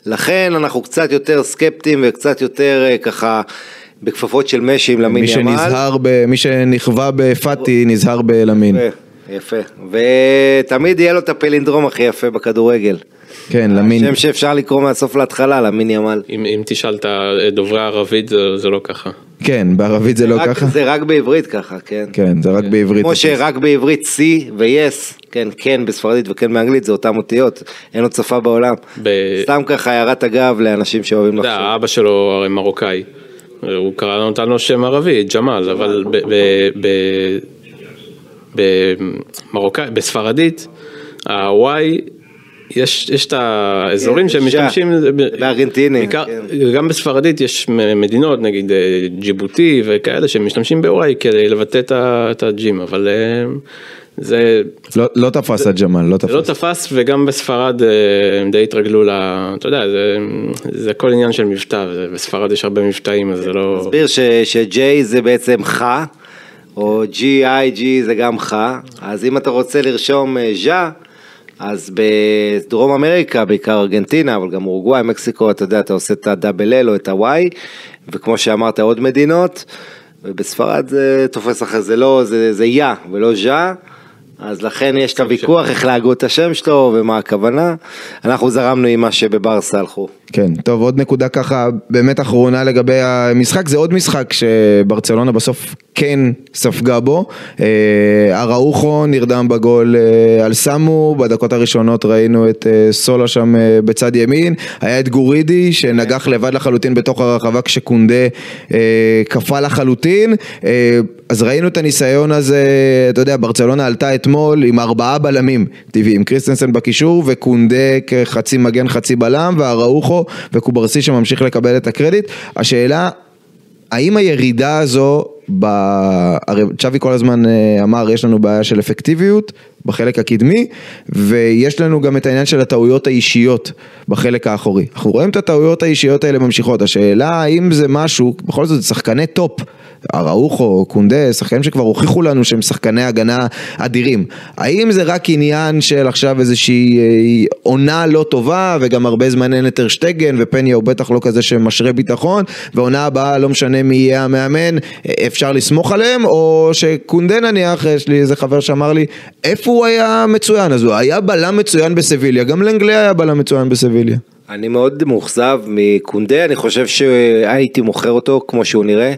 לכן אנחנו קצת יותר סקפטיים וקצת יותר אה, ככה בכפפות של משי עם למין מי ימל. שנזהר, ב- מי שנכווה בפאטי נזהר בלמין. יפה, יפה, ותמיד יהיה לו את הפלינדרום הכי יפה בכדורגל. כן, למין. שם שאפשר לקרוא מהסוף להתחלה, למין ימל. אם, אם תשאל את דוברי הערבית זה, זה לא ככה. כן, בערבית זה לא רק- ככה? זה רק בעברית ככה, כן. כן, זה רק בעברית. כמו שרק בעברית C ו-yes, כן, כן בספרדית וכן באנגלית זה אותן אותיות, אין עוד שפה בעולם. ב- סתם ככה הערת אגב לאנשים שאוהבים אתה יודע, לחשוב. אבא שלו הרי מרוקאי. הוא קרא נתן לו שם ערבי, ג'מאל, אבל ב- ב- ב- במרוקאי, בספרדית, ה-Y, יש, יש את האזורים שהם ז'ה, משתמשים, בארגנטיני, כן. גם בספרדית יש מדינות, נגיד אה, ג'יבוטי וכאלה, שמשתמשים ב-Y כדי לבטא את הג'ים, אבל אה, זה, לא- לא תפס הג'מאל, לא זה לא תפס. תפס וגם בספרד אה, הם די התרגלו ל... אתה יודע, זה, זה הכל עניין של מבטא, זה- בספרד יש הרבה מבטאים אז זה לא... תסביר ש- ש-J זה בעצם ח, או G-I-G זה גם ח, אז אם אתה רוצה לרשום אה, ז'ה, אז בדרום אמריקה, בעיקר ארגנטינה, אבל גם אורוגוואי, מקסיקו, אתה יודע, אתה עושה את הדאבל אל או את הוואי, וכמו שאמרת עוד מדינות, ובספרד זה תופס אחרי זה לא, זה, זה יא ולא ז'ה. אז לכן יש את הוויכוח איך להגות את השם שלו ומה הכוונה. אנחנו זרמנו עם מה שבברסה הלכו. כן, טוב, עוד נקודה ככה באמת אחרונה לגבי המשחק, זה עוד משחק שברצלונה בסוף כן ספגה בו. אה, אראוחו נרדם בגול אה, על סמו, בדקות הראשונות ראינו את אה, סולה שם בצד ימין, היה את גורידי שנגח לבד לחלוטין בתוך הרחבה כשקונדה קפא לחלוטין. אז ראינו את הניסיון הזה, אתה יודע, ברצלונה עלתה אתמול עם ארבעה בלמים טבעיים, קריסטנסן בקישור וקונדה כחצי מגן חצי בלם ואראוחו וקוברסי שממשיך לקבל את הקרדיט. השאלה, האם הירידה הזו, ב... הרי צ'אבי כל הזמן אה, אמר יש לנו בעיה של אפקטיביות בחלק הקדמי ויש לנו גם את העניין של הטעויות האישיות בחלק האחורי. אנחנו רואים את הטעויות האישיות האלה ממשיכות, השאלה האם זה משהו, בכל זאת זה שחקני טופ, אראוחו, קונדה, שחקנים שכבר הוכיחו לנו שהם שחקני הגנה אדירים. האם זה רק עניין של עכשיו איזושהי אה, עונה לא טובה, וגם הרבה זמן אין את ארשטגן, ופניה הוא בטח לא כזה שמשרה ביטחון, ועונה הבאה לא משנה מי יהיה המאמן, אה, אפשר לסמוך עליהם, או שקונדה נניח, יש לי איזה חבר שאמר לי, איפה הוא היה מצוין? אז הוא היה בלם מצוין בסביליה, גם לנגלי היה בלם מצוין בסביליה. אני מאוד מאוכזב מקונדה, אני חושב שהייתי מוכר אותו כמו שהוא נראה.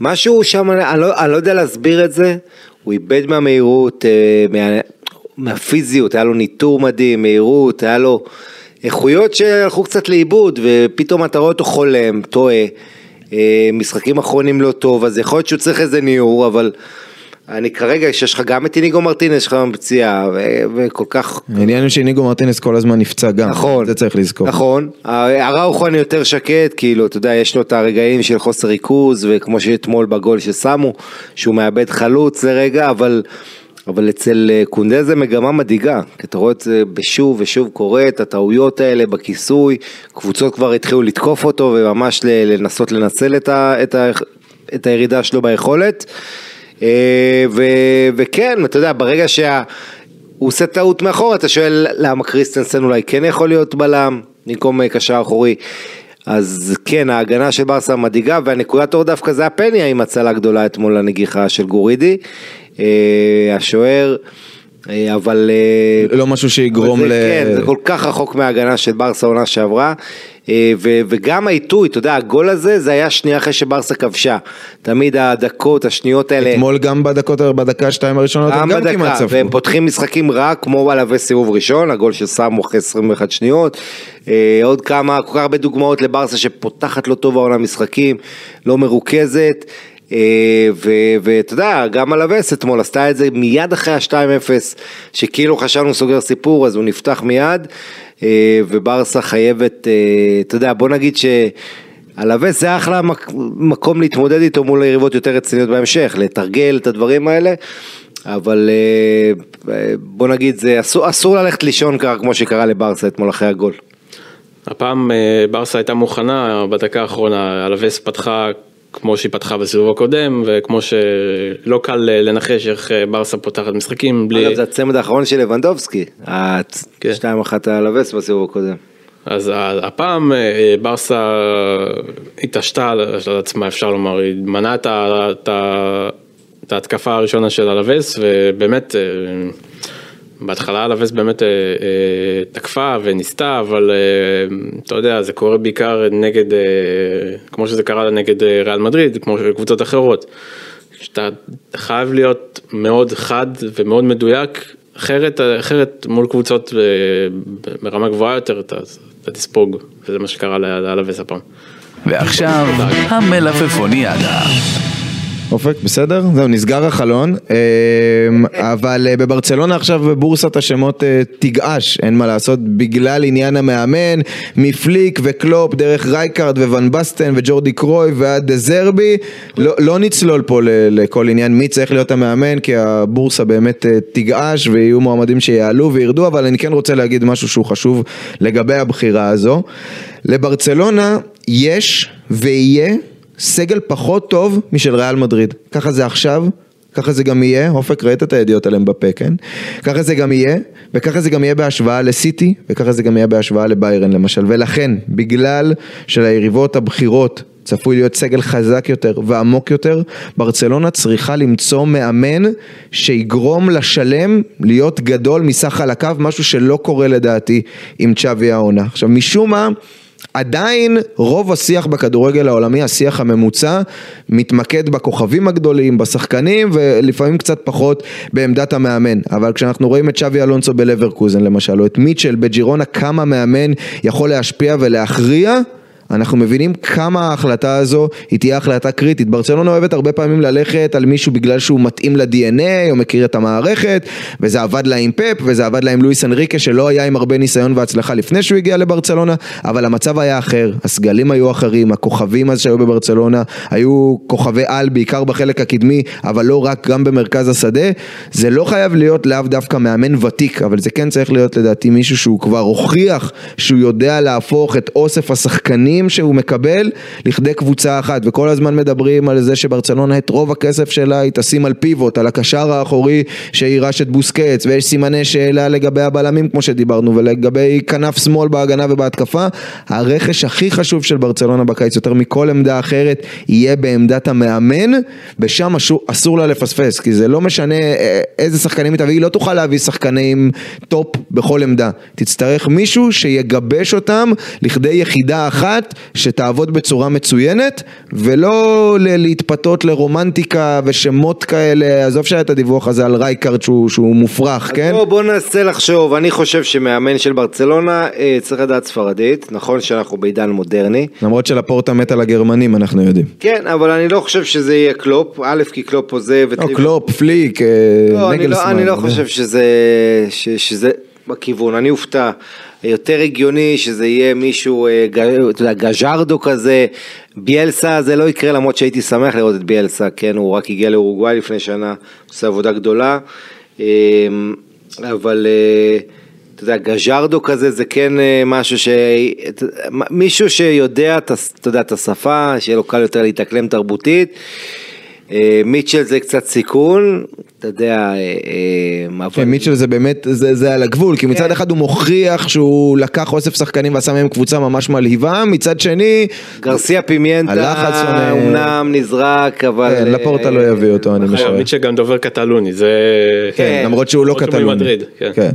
משהו שם, אני לא, אני לא יודע להסביר את זה, הוא איבד מהמהירות, אה, מה, מהפיזיות, היה לו ניטור מדהים, מהירות, היה לו איכויות שהלכו קצת לאיבוד, ופתאום אתה רואה אותו חולם, טועה, אה, משחקים אחרונים לא טוב, אז יכול להיות שהוא צריך איזה ניעור, אבל... אני כרגע, שיש לך גם את איניגו מרטינס, יש לך גם פציעה, וכל כך... העניין הוא שאיניגו מרטינס כל הזמן נפצע גם, נכון, זה צריך לזכור. נכון, הראוכו יותר שקט, כאילו, אתה יודע, יש לו את הרגעים של חוסר ריכוז, וכמו שאתמול בגול ששמו, שהוא מאבד חלוץ לרגע, אבל... אבל אצל אה, קונדה זה מגמה מדאיגה, כי אתה רואה את זה בשוב ושוב קורה, את הטעויות האלה בכיסוי, קבוצות כבר התחילו לתקוף אותו וממש לנסות לנצל את, ה, את, ה, את הירידה שלו ביכולת. אה, ו, וכן, אתה יודע, ברגע שהוא עושה טעות מאחור, אתה שואל למה קריסטנסן אולי כן יכול להיות בלם, במקום אה, קשר אחורי. אז כן, ההגנה של ברסה מדאיגה, והנקודת אור דווקא זה הפניה עם הצלה גדולה אתמול לנגיחה של גורידי. אה, השוער, אבל... לא משהו שיגרום ל... כן, זה כל כך רחוק מההגנה של ברסה עונה שעברה. אה, ו- וגם העיתוי, אתה יודע, הגול הזה, זה היה שנייה אחרי שברסה כבשה. תמיד הדקות, השניות האלה. אתמול גם בדקות, בדקה שתיים הראשונות, הם גם כמעט ספגו. והם פותחים משחקים רע, כמו על סיבוב ראשון, הגול ששמו אחרי 21 שניות. אה, עוד כמה, כל כך הרבה דוגמאות לברסה שפותחת לא טוב העונה משחקים, לא מרוכזת. אה, ואתה יודע, גם אלווס אתמול עשתה את זה מיד אחרי ה-2-0, שכאילו חשבנו סוגר סיפור, אז הוא נפתח מיד, וברסה חייבת, אה, אתה יודע, בוא נגיד ש... אלווס זה אחלה מקום להתמודד איתו מול יריבות יותר רציניות בהמשך, לתרגל את הדברים האלה, אבל בוא נגיד, זה אסור, אסור ללכת לישון ככה כמו שקרה לברסה אתמול אחרי הגול. הפעם ברסה הייתה מוכנה בדקה האחרונה, אלווס פתחה כמו שהיא פתחה בסיבוב הקודם, וכמו שלא קל לנחש איך אה, ברסה פותחת משחקים בלי... אגב, זה הצמד האחרון של לבנדובסקי, כן. שתיים אחת על הווס בסיבוב הקודם. אז הפעם אה, ברסה התעשתה על עצמה, אפשר לומר, היא מנעה את ההתקפה הראשונה של הלווס, ובאמת... בהתחלה אלווס באמת אה, אה, תקפה וניסתה, אבל אה, אתה יודע, זה קורה בעיקר נגד, אה, כמו שזה קרה נגד אה, ריאל מדריד, כמו קבוצות אחרות. שאתה חייב להיות מאוד חד ומאוד מדויק, אחרת, אחרת מול קבוצות אה, ברמה גבוהה יותר אתה, אתה תספוג, וזה מה שקרה לאלווס הפעם. ועכשיו, המלפפוניאדה. אופק, בסדר? זהו, נסגר החלון, אמ, אבל אה, בברצלונה עכשיו בורסת השמות אה, תגעש, אין מה לעשות, בגלל עניין המאמן, מפליק וקלופ, דרך רייקארד וואן בסטן וג'ורדי קרויף ועד דזרבי, לא, לא נצלול פה לכל עניין מי צריך להיות המאמן, כי הבורסה באמת אה, תגעש ויהיו מועמדים שיעלו וירדו, אבל אני כן רוצה להגיד משהו שהוא חשוב לגבי הבחירה הזו. לברצלונה יש ויהיה סגל פחות טוב משל ריאל מדריד. ככה זה עכשיו, ככה זה גם יהיה, אופק ראית את הידיעות עליהם בפה, כן? ככה זה גם יהיה, וככה זה גם יהיה בהשוואה לסיטי, וככה זה גם יהיה בהשוואה לביירן למשל. ולכן, בגלל שליריבות הבכירות צפוי להיות סגל חזק יותר ועמוק יותר, ברצלונה צריכה למצוא מאמן שיגרום לשלם להיות גדול מסך חלקיו, משהו שלא קורה לדעתי עם צ'אבי העונה. עכשיו, משום מה... עדיין רוב השיח בכדורגל העולמי, השיח הממוצע, מתמקד בכוכבים הגדולים, בשחקנים ולפעמים קצת פחות בעמדת המאמן. אבל כשאנחנו רואים את שווי אלונסו בלברקוזן למשל, או את מיטשל בג'ירונה, כמה מאמן יכול להשפיע ולהכריע אנחנו מבינים כמה ההחלטה הזו היא תהיה החלטה קריטית. ברצלונה אוהבת הרבה פעמים ללכת על מישהו בגלל שהוא מתאים ל-DNA או מכיר את המערכת וזה עבד לה עם פפ וזה עבד לה עם לואיס אנריקה שלא היה עם הרבה ניסיון והצלחה לפני שהוא הגיע לברצלונה אבל המצב היה אחר, הסגלים היו אחרים, הכוכבים אז שהיו בברצלונה היו כוכבי על בעיקר בחלק הקדמי אבל לא רק, גם במרכז השדה זה לא חייב להיות לאו דווקא מאמן ותיק אבל זה כן צריך להיות לדעתי מישהו שהוא כבר הוכיח שהוא יודע להפוך את אוסף השחקנים השחקנים שהוא מקבל לכדי קבוצה אחת, וכל הזמן מדברים על זה שברצלונה את רוב הכסף שלה היא תשים על פיבוט, על הקשר האחורי שיירש את בוסקץ, ויש סימני שאלה לגבי הבלמים כמו שדיברנו, ולגבי כנף שמאל בהגנה ובהתקפה, הרכש הכי חשוב של ברצלונה בקיץ יותר מכל עמדה אחרת יהיה בעמדת המאמן, ושם אסור לה לפספס, כי זה לא משנה אה, איזה שחקנים היא תביא, היא לא תוכל להביא שחקנים top בכל עמדה, תצטרך מישהו שיגבש אותם לכדי יחידה אחת שתעבוד בצורה מצוינת, ולא להתפתות לרומנטיקה ושמות כאלה, עזוב שהיה את הדיווח הזה על רייקארד שהוא, שהוא מופרך, כן? בוא, בוא ננסה לחשוב, אני חושב שמאמן של ברצלונה אה, צריך לדעת ספרדית, נכון שאנחנו בעידן מודרני, למרות שלפורטה מת על הגרמנים, אנחנו יודעים. כן, אבל אני לא חושב שזה יהיה קלופ, א' כי קלופ עוזב את לא, קלופ, פליק, אה, לא, אני לא, נגלסמן. אני לא זה- חושב שזה, ש, שזה בכיוון, אני אופתע. יותר הגיוני שזה יהיה מישהו, אה, אתה יודע, גז'רדו כזה, ביאלסה זה לא יקרה למרות שהייתי שמח לראות את ביאלסה, כן, הוא רק הגיע לאורוגוואי לפני שנה, עושה עבודה גדולה, אה, אבל אה, אתה יודע, גז'רדו כזה זה כן אה, משהו ש... מישהו שיודע, אתה יודע, את השפה, שיהיה לו קל יותר להתאקלם תרבותית. אה, מיטשל זה קצת סיכון, אתה יודע, אה, אה, אבל... כן, מיטשל זה באמת, זה, זה על הגבול, כי מצד כן. אחד הוא מוכיח שהוא לקח אוסף שחקנים ועשה מהם קבוצה ממש מלהיבה, מצד שני, גרסיה פימיינטה, הלחץ שונה. אמנם נזרק, אבל... כן, לפורטה לא יביא אותו, אני נכון. משער. מיטשל גם דובר קטלוני, זה... כן, למרות שהוא לא למרות שהוא קטלוני. כן. כן.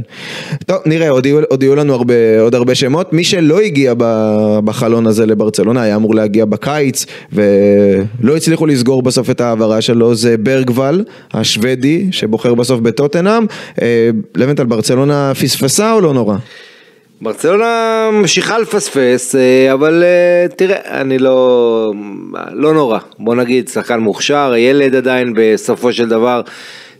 טוב, נראה, עוד יהיו, עוד יהיו לנו הרבה, עוד הרבה שמות. מי שלא הגיע ב- בחלון הזה לברצלונה, היה אמור להגיע בקיץ, ולא הצליחו לסגור בסוף את ההעברה שלו, זה ברגוול, השוודי, שבוחר בסוף בטוטנאם. אה, לבנטל, ברצלונה פספסה או לא נורא? ברצלונה ממשיכה לפספס, אה, אבל אה, תראה, אני לא, לא נורא, בוא נגיד, שחקן מוכשר, ילד עדיין בסופו של דבר,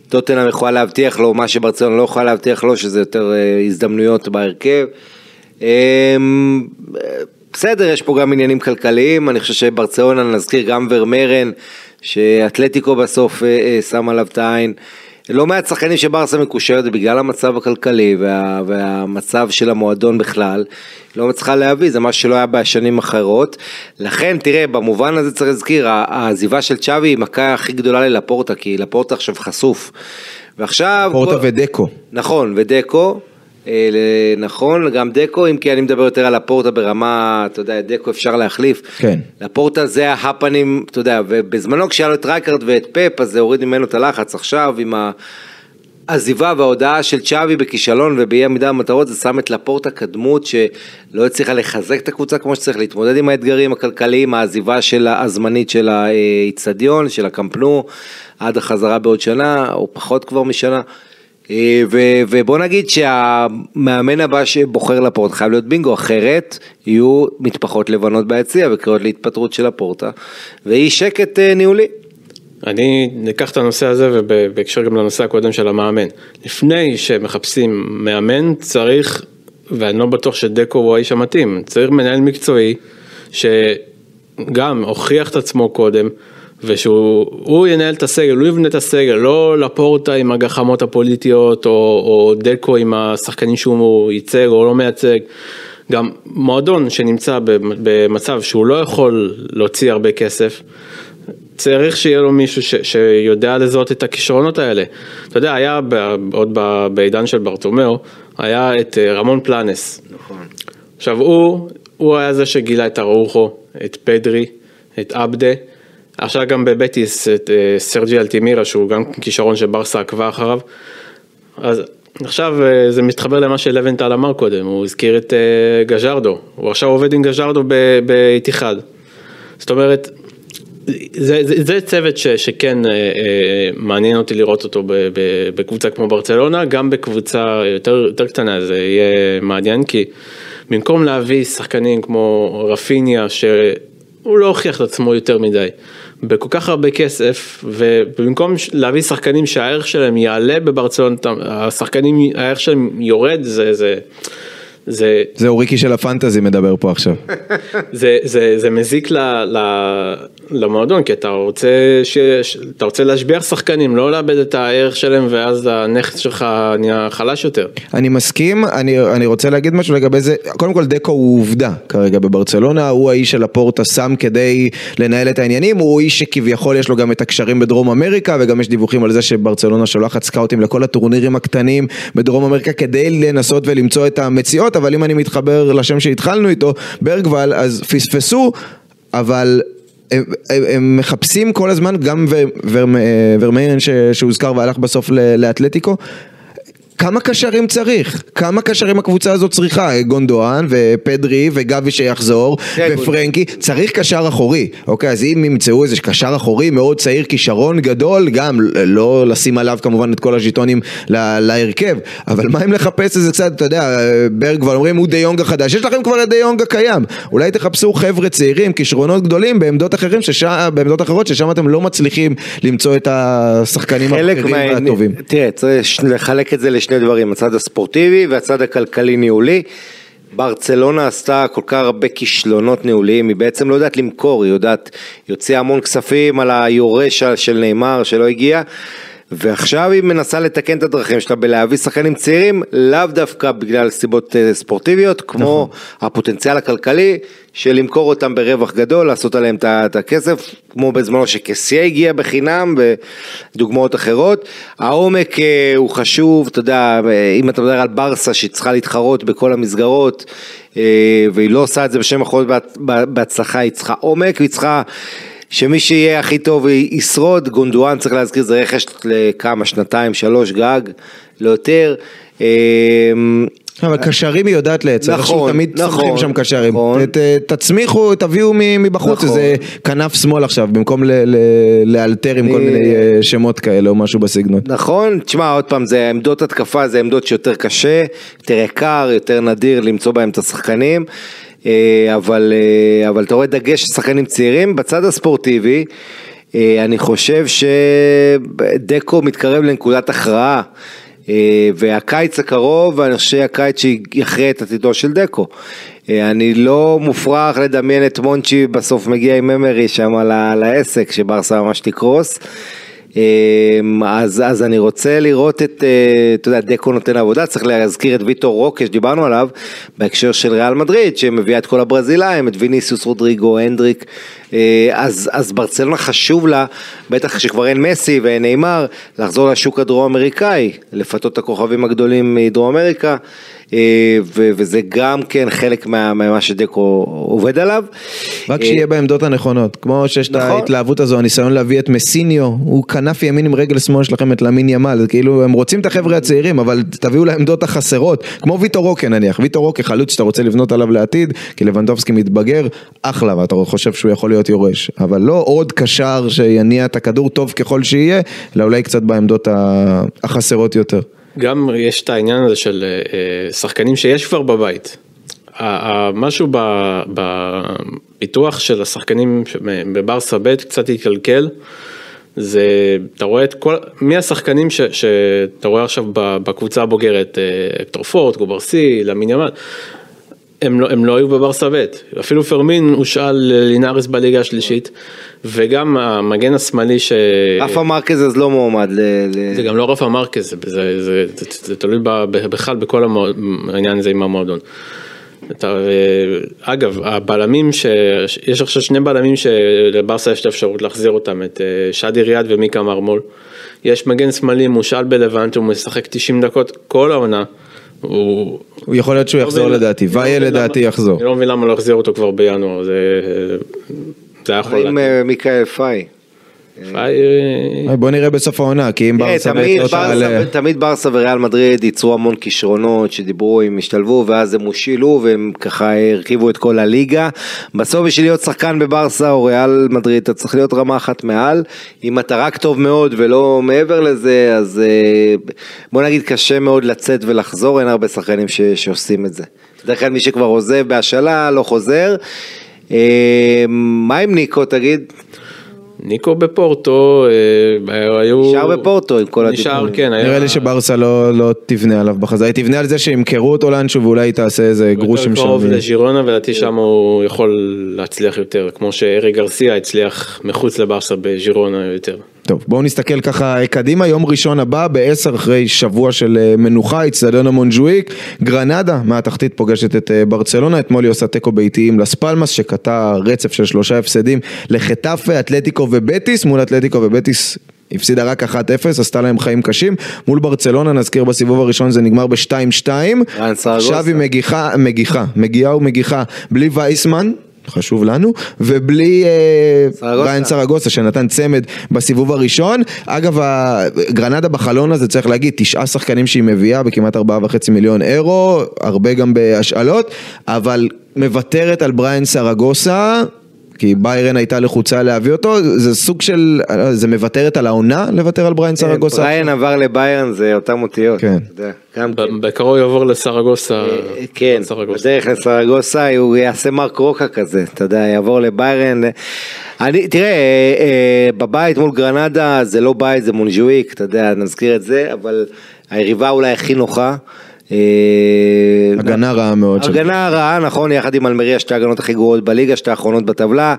טוטנאם יכולה להבטיח לו מה שברצלונה לא יכולה להבטיח לו, שזה יותר הזדמנויות בהרכב. בסדר, יש פה גם עניינים כלכליים, אני חושב שברצלונה, נזכיר גם ורמרן, שאתלטיקו בסוף אה, אה, שם עליו את העין. לא מעט שחקנים שברסה מקושרת בגלל המצב הכלכלי וה, והמצב של המועדון בכלל, לא מצליחה להביא, זה מה שלא היה בשנים אחרות. לכן, תראה, במובן הזה צריך להזכיר, העזיבה של צ'אבי היא מכה הכי גדולה ללפורטה, כי לפורטה עכשיו חשוף. ועכשיו... פורטה בוא- ודקו. נכון, ודקו, נכון, גם דקו, אם כי אני מדבר יותר על הפורטה ברמה, אתה יודע, דקו אפשר להחליף. כן. לפורטה זה ההפנים, אתה יודע, ובזמנו כשהיה לו את רייקרד ואת פפ, אז זה הוריד ממנו את הלחץ. עכשיו עם העזיבה וההודעה של צ'אבי בכישלון ובאי עמידה במטרות, זה שם את לפורטה כדמות שלא הצליחה לחזק את הקבוצה כמו שצריך, להתמודד עם האתגרים הכלכליים, העזיבה של הזמנית של האיצטדיון, של הקמפנו, עד החזרה בעוד שנה, או פחות כבר משנה. אה, ובוא נגיד שהמאמן הבא שבוחר לפורטה חייב להיות בינגו, אחרת יהיו מטפחות לבנות ביציע וקריאות להתפטרות של הפורטה, ואי שקט אה, ניהולי. אני ניקח את הנושא הזה ובהקשר גם לנושא הקודם של המאמן. לפני שמחפשים מאמן צריך, ואני לא בטוח שדקו הוא האיש המתאים, צריך מנהל מקצועי שגם הוכיח את עצמו קודם. ושהוא הוא ינהל את הסגל, הוא יבנה את הסגל, לא לפורטה עם הגחמות הפוליטיות או, או דקו עם השחקנים שהוא ייצג או לא מייצג. גם מועדון שנמצא במצב שהוא לא יכול להוציא הרבה כסף, צריך שיהיה לו מישהו ש, שיודע לזהות את הכישרונות האלה. אתה יודע, היה ב, עוד ב, בעידן של ברטומאו, היה את אה, רמון פלנס. נכון. עכשיו הוא, הוא היה זה שגילה את אראוחו, את פדרי, את עבדה. עכשיו גם בבטיס את אה, סרג'י אלטימירה שהוא גם כישרון שברסה עקבה אחריו. אז עכשיו אה, זה מתחבר למה שלוונטל אמר קודם, הוא הזכיר את אה, גז'רדו, הוא עכשיו עובד עם גז'רדו באיתיחד. זאת אומרת, זה, זה, זה צוות ש, שכן מעניין אותי לראות אותו בקבוצה כמו ברצלונה, גם בקבוצה יותר, יותר קטנה זה יהיה מעניין, כי במקום להביא שחקנים כמו רפיניה, שהוא לא הוכיח את עצמו יותר מדי, בכל כך הרבה כסף, ובמקום להביא שחקנים שהערך שלהם יעלה בברצלונה, השחקנים, הערך שלהם יורד, זה, זה, זה, זה אוריקי של הפנטזי מדבר פה עכשיו. זה, זה, זה מזיק ל, ל, למועדון, כי אתה רוצה, ש, אתה רוצה להשביח שחקנים, לא לאבד את הערך שלהם ואז הנכס שלך נהיה חלש יותר. אני מסכים, אני, אני רוצה להגיד משהו לגבי זה, קודם כל דקו הוא עובדה כרגע בברצלונה, הוא האיש שלפורטה שם כדי לנהל את העניינים, הוא איש שכביכול יש לו גם את הקשרים בדרום אמריקה וגם יש דיווחים על זה שברצלונה שולחת סקאוטים לכל הטורנירים הקטנים בדרום אמריקה כדי לנסות ולמצוא את המציאות, אבל אם אני מתחבר לשם שהתחלנו איתו, ברגוול, אז פספסו, אבל הם, הם, הם מחפשים כל הזמן, גם ור, ור, ורמיין ש- שהוזכר והלך בסוף לאתלטיקו, כמה קשרים צריך? כמה קשרים הקבוצה הזאת צריכה? גונדואן ופדרי וגבי שיחזור כן, ופרנקי, צריך קשר אחורי, אוקיי? אז אם ימצאו איזה קשר אחורי מאוד צעיר, כישרון גדול, גם לא לשים עליו כמובן את כל הז'יטונים לה- להרכב, אבל מה אם לחפש איזה צד, אתה יודע, ברג כבר אומרים הוא דה יונג החדש, יש לכם כבר את דה יונג הקיים, אולי תחפשו חבר'ה צעירים, כישרונות גדולים בעמדות אחרים, ששם, בעמדות אחרות ששם אתם לא מצליחים למצוא את השחקנים האחרים מה... והטובים. תראה, צריך לחלק את זה לשני דברים, הצד הספורטיבי והצד הכלכלי-ניהולי. ברצלונה עשתה כל כך הרבה כישלונות ניהוליים, היא בעצם לא יודעת למכור, היא יודעת, היא הוציאה המון כספים על היורש של נאמר שלא הגיע, ועכשיו היא מנסה לתקן את הדרכים שלה בלהביא שחקנים צעירים, לאו דווקא בגלל סיבות אה, ספורטיביות, כמו הפוטנציאל הכלכלי של למכור אותם ברווח גדול, לעשות עליהם את הכסף, כמו בזמנו שקסיה הגיע בחינם ודוגמאות אחרות. העומק אה, הוא חשוב, אתה יודע, אה, אם אתה מדבר על ברסה שהיא צריכה להתחרות בכל המסגרות, והיא לא עושה את זה בשם החול בהצלחה, היא צריכה עומק, והיא צריכה... שמי שיהיה הכי טוב ישרוד, גונדואן צריך להזכיר זה רכש לכמה, שנתיים, שלוש גג, לא יותר. אה, אבל קשרים היא יודעת לייצר, נכון, נכון, תמיד נכון, צומחים שם קשרים. נכון. ת- תצמיחו, תביאו מבחוץ נכון. איזה כנף שמאל עכשיו, במקום ל- ל- לאלתר עם כל מיני אה, שמות כאלה או משהו בסגנון. נכון, תשמע עוד פעם, זה עמדות התקפה, זה עמדות שיותר קשה, יותר יקר, יותר נדיר למצוא בהם את השחקנים, אה, אבל, אה, אבל אתה רואה דגש שחקנים צעירים, בצד הספורטיבי, אה, אני חושב שדקו מתקרב לנקודת הכרעה. אה, והקיץ הקרוב, אני חושב שהקיץ שיכריע את עתידו של דקו. אה, אני לא מופרך לדמיין את מונצ'י בסוף מגיע עם ממרי שם לעסק, שברסה ממש תקרוס. אמ, אז, אז אני רוצה לראות את, אה, אתה יודע, דקו נותן עבודה, צריך להזכיר את ויטור רוקה שדיברנו עליו, בהקשר של ריאל מדריד, שמביאה את כל הברזילאים, את ויניסיוס רודריגו, הנדריק, אה, אז, אז ברצלונה חשוב לה, בטח שכבר אין מסי ואין נאמר, לחזור לשוק הדרום אמריקאי, לפתות את הכוכבים הגדולים מדרום אמריקה. אה, וזה גם כן חלק מה- ממה שדקו עובד עליו. רק אה, שיהיה בעמדות הנכונות, כמו שיש את נכון. ההתלהבות הזו, הניסיון להביא את מסיניו, הוא כנף ימין עם רגל שמאל שלכם את למין ימל, כאילו הם רוצים את החבר'ה הצעירים, אבל תביאו לעמדות החסרות, כמו ויטור רוקה נניח, ויטור רוקה חלוץ שאתה רוצה לבנות עליו לעתיד, כי לבנדובסקי מתבגר, אחלה, ואתה חושב שהוא יכול להיות יורש, אבל לא עוד קשר שיניע את הכדור טוב ככל שיהיה, אלא אולי קצת בעמדות החסרות יותר. גם יש את העניין הזה של אה, אה, שחקנים שיש כבר בבית. משהו בפיתוח של השחקנים בברסה ב' קצת התקלקל. זה, אתה רואה את כל, מי השחקנים שאתה רואה עכשיו בקבוצה הבוגרת, אה, אקטור פורט, גוברסי, למין ימל, הם לא, הם לא היו בברסה ב', אפילו פרמין הושאל ללינאריס בליגה השלישית, וגם המגן השמאלי ש... רפה מרקז אז לא מועמד ל... זה גם לא רפה מרקז, זה, זה, זה, זה, זה תלוי ב- בכלל בכל המוע- העניין הזה עם המועדון. אתה, אגב, הבלמים, ש... יש עכשיו שני בלמים שלברסה יש את האפשרות להחזיר אותם, את אה, שדי ריאד ומיקה מרמול. יש מגן שמאלי מושאל בלבנט, הוא משחק 90 דקות כל העונה. הוא... הוא יכול להיות שהוא יחזור לא מבין- לדעתי, לא ויה לדעתי יחזור. אני לא מבין למה לא החזיר אותו כבר בינואר, זה, זה היה יכול... עם אה, מיכאל פאי. אה, בוא נראה בסוף העונה, כי אם ברסה תמיד ברסה- תעלה... תמיד ברסה וריאל מדריד ייצרו המון כישרונות שדיברו, הם השתלבו ואז הם הושילו והם ככה הרכיבו את כל הליגה. בסוף בשביל להיות שחקן בברסה או ריאל מדריד אתה צריך להיות רמה אחת מעל. אם אתה רק טוב מאוד ולא מעבר לזה אז אה, בוא נגיד קשה מאוד לצאת ולחזור, אין הרבה שחקנים ש- שעושים את זה. בדרך כלל מי שכבר עוזב בהשאלה לא חוזר. אה, מה עם ניקו תגיד? ניקו בפורטו, אה, היו... נשאר בפורטו עם כל נשאר, הדיבורים. כן, היה... נראה לי שברסה לא לא תבנה עליו בחזרה, היא תבנה על זה שימכרו אותו לאנשהו ואולי היא תעשה איזה גרושים יותר קרוב שם. לג'ירונה ולדעתי שם הוא יכול להצליח יותר, כמו שארי גרסיה הצליח מחוץ לברסה בג'ירונה יותר. טוב, בואו נסתכל ככה קדימה, יום ראשון הבא בעשר אחרי שבוע של אה, מנוחה, אצטדיון המונג'וויק, גרנדה מהתחתית פוגשת את אה, ברצלונה, אתמול היא עושה תיקו ביתיים לספלמאס שקטע רצף של שלושה הפסדים לחטאפה, אתלטיקו ובטיס, מול אתלטיקו ובטיס הפסידה רק 1-0, עשתה להם חיים קשים, מול ברצלונה נזכיר בסיבוב הראשון זה נגמר ב-2-2, ריין סרגוסה. עכשיו היא מגיחה, מגיחה, מגיעה ומגיחה בלי וייסמן. חשוב לנו, ובלי אה. בריין סרגוסה שנתן צמד בסיבוב הראשון. אגב, גרנדה בחלון הזה צריך להגיד, תשעה שחקנים שהיא מביאה בכמעט ארבעה וחצי מיליון אירו, הרבה גם בהשאלות, אבל מוותרת על בריין סרגוסה. כי ביירן הייתה לחוצה להביא אותו, זה סוג של, זה מוותרת על העונה לוותר על בריין סרגוסה? בריין עבר לביירן זה אותם אותיות. כן. אתה יודע, גם כן. בקרוב יעבור לסרגוסה. אה, כן. בדרך לסרגוסה הוא יעשה מרק רוקה כזה, אתה יודע, יעבור לביירן. אני, תראה, אה, אה, בבית מול גרנדה זה לא בית, זה מונג'וויק, אתה יודע, נזכיר את זה, אבל היריבה אולי הכי נוחה. אה, הגנה רעה מאוד. הגנה רעה, נכון, יחד עם אלמריה שתי ההגנות הכי גרועות בליגה, שתי האחרונות בטבלה.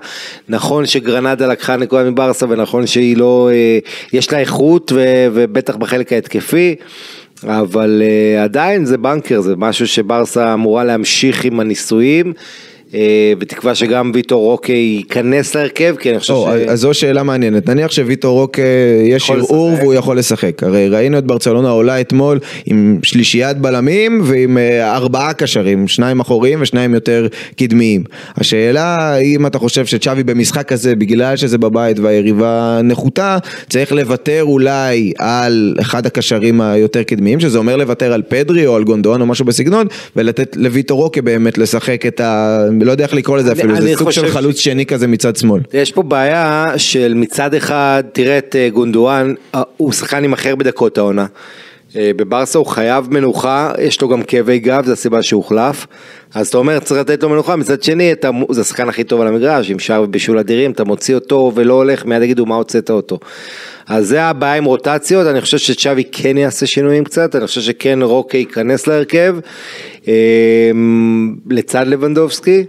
נכון שגרנדה לקחה נקודה מברסה ונכון שהיא לא, אה, יש לה איכות ובטח בחלק ההתקפי. אבל uh, עדיין זה בנקר, זה משהו שברסה אמורה להמשיך עם הניסויים, בתקווה שגם ויטור רוקה ייכנס להרכב, כי אני חושב או, ש... אז זו שאלה מעניינת, נניח שוויטור רוק אה, יש ערעור. והוא יכול לשחק, הרי ראינו את ברצלונה עולה אתמול עם שלישיית בלמים ועם אה, ארבעה קשרים, שניים אחוריים ושניים יותר קדמיים. השאלה האם אתה חושב שצ'אבי במשחק כזה, בגלל שזה בבית והיריבה נחותה, צריך לוותר אולי על אחד הקשרים היותר קדמיים, שזה אומר לוותר על פדרי או על גונדואן או משהו בסגנון, ולתת לויטור רוקה באמת לשחק את ה... לא יודע איך לקרוא לזה אפילו, זה סוג של חלוץ שני כזה מצד שמאל. יש פה בעיה של מצד אחד, תראה את אה, גונדואן, אה, הוא שחקן עם הכי הרבה דקות העונה. אה, בברסה הוא חייב מנוחה, יש לו גם כאבי גב, זו הסיבה שהוחלף. אז אתה אומר, צריך לתת לו מנוחה, מצד שני, אתה, זה השחקן הכי טוב על המגרש, עם שער ובישול אדירים, אתה מוציא אותו ולא הולך, מיד יגידו מה הוצאת אותו. אז זה הבעיה עם רוטציות, אני חושב שצ'אבי כן יעשה שינויים קצת, אני חושב שכן רוקה ייכנס להרכב, אה, לצד לבנדובסקי.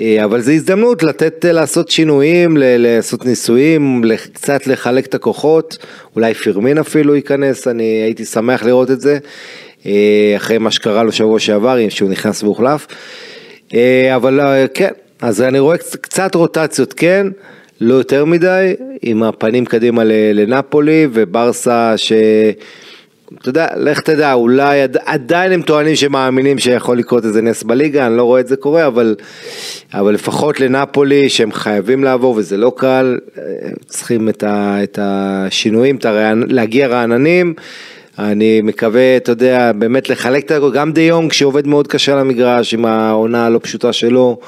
אה, אבל זו הזדמנות לתת, אה, לעשות שינויים, לעשות ניסויים, קצת לחלק את הכוחות, אולי פירמין אפילו ייכנס, אני הייתי שמח לראות את זה, אה, אחרי מה שקרה לו שבוע שעבר, שהוא נכנס והוחלף. אבל כן, אז אני רואה קצ- קצת רוטציות, כן, לא יותר מדי, עם הפנים קדימה לנפולי וברסה ש... אתה יודע, לך תדע, אולי עד, עדיין הם טוענים שמאמינים שיכול לקרות איזה נס בליגה, אני לא רואה את זה קורה, אבל, אבל לפחות לנפולי שהם חייבים לעבור וזה לא קל, אה, צריכים את, ה, את השינויים, את הרענ, להגיע רעננים. אני מקווה, אתה יודע, באמת לחלק את הכל, גם דה יונג שעובד מאוד קשה על המגרש עם העונה הלא פשוטה שלו,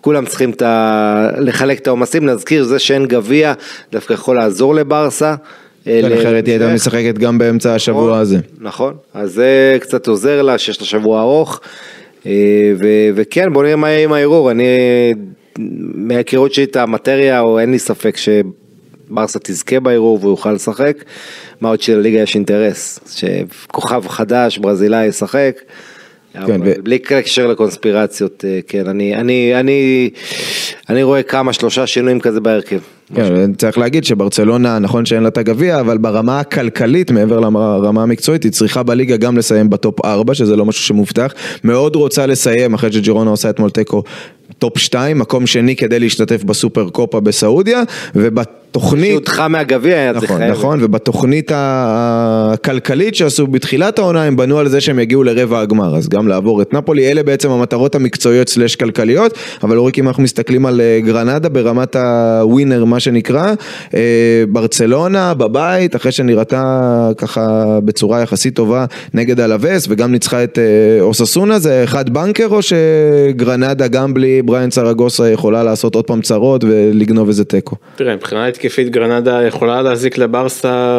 כולם צריכים ה... לחלק את העומסים, נזכיר זה שאין גביע, דווקא יכול לעזור לברסה. אה, אחרת היא הייתה. משחקת גם באמצע השבוע נכון, הזה. נכון, אז זה קצת עוזר לה, שיש לה שבוע ארוך, אה, וכן, בוא נראה מה יהיה עם הערעור, אני, מההיכרות שלי את המטריה, או אין לי ספק שברסה תזכה בערעור והוא יוכל לשחק, מה עוד שלליגה יש אינטרס, שכוכב חדש, ברזילאי ישחק. כן, אבל ו- בלי קשר לקונספירציות, אה, כן, אני, אני, אני, אני רואה כמה, שלושה שינויים כזה בהרכב. כן, צריך להגיד שברצלונה, נכון שאין לה את הגביע, אבל ברמה הכלכלית, מעבר לרמה המקצועית, היא צריכה בליגה גם לסיים ב top 4, שזה לא משהו שמובטח. מאוד רוצה לסיים, אחרי שג'ירונה עושה אתמול תיקו, top 2, מקום שני כדי להשתתף בסופר קופה בסעודיה, ובתוכנית... שהודחה מהגביע היה צריך... נכון, נכון, ובתוכנית הכלכלית שעשו בתחילת העונה הם בנו על זה שהם יגיעו לרבע הגמר, אז גם לעבור את נפולי, אלה בעצם המטרות המקצועיות slash כלכליות, אבל אוריק אם אנחנו מסתכלים על אה, גרנדה ברמת הווינר מה שנקרא, אה, ברצלונה בבית, אחרי שנראתה ככה בצורה יחסית טובה נגד אלווס וגם ניצחה את אה, אוססונה, זה אחד בנקר או שגרנדה גם בלי בריין סרגוסה יכולה לעשות עוד פעם צרות ולגנוב איזה תיקו? תראה, מבחינה התקפית גרנדה יכולה להזיק לברסה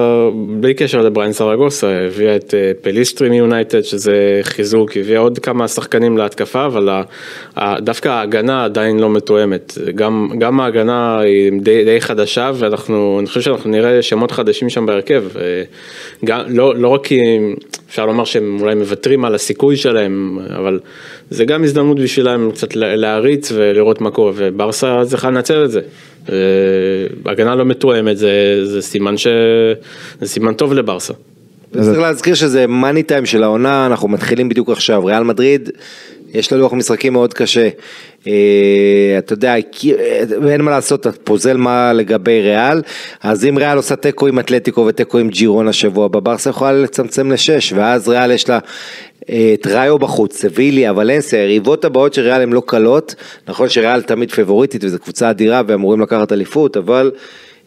בלי קשר לבריין סרגוסה, הביאה את פליסטרי מיונייטד שזה חיזוק, הביאה עוד כמה שחקנים להתקפה, אבל דווקא ההגנה עדיין לא מתואמת, גם, גם ההגנה היא די, די חדשה, ואנחנו, אני חושב שאנחנו נראה שמות חדשים שם בהרכב. אה, גם, לא, לא רק כי אפשר לומר שהם אולי מוותרים על הסיכוי שלהם, אבל זה גם הזדמנות בשבילם קצת להריץ ולראות מה קורה, וברסה צריכה לנצל את זה. אה, הגנה לא מתואמת, זה, זה סימן ש... זה סימן טוב לברסה. צריך להזכיר שזה מאני טיים של העונה, אנחנו מתחילים בדיוק עכשיו, ריאל מדריד, יש לה לוח משחקים מאוד קשה. אה, אתה יודע, אין מה לעשות, אתה פוזל מה לגבי ריאל, אז אם ריאל עושה תיקו עם אתלטיקו ותיקו עם ג'ירון השבוע, בברסה יכולה לצמצם לשש, ואז ריאל יש לה אה, את ראיו בחוץ, סביליה, ולנסיה, היריבות הבאות של ריאל הן לא קלות, נכון שריאל תמיד פבוריטית וזו קבוצה אדירה ואמורים לקחת אליפות, אבל...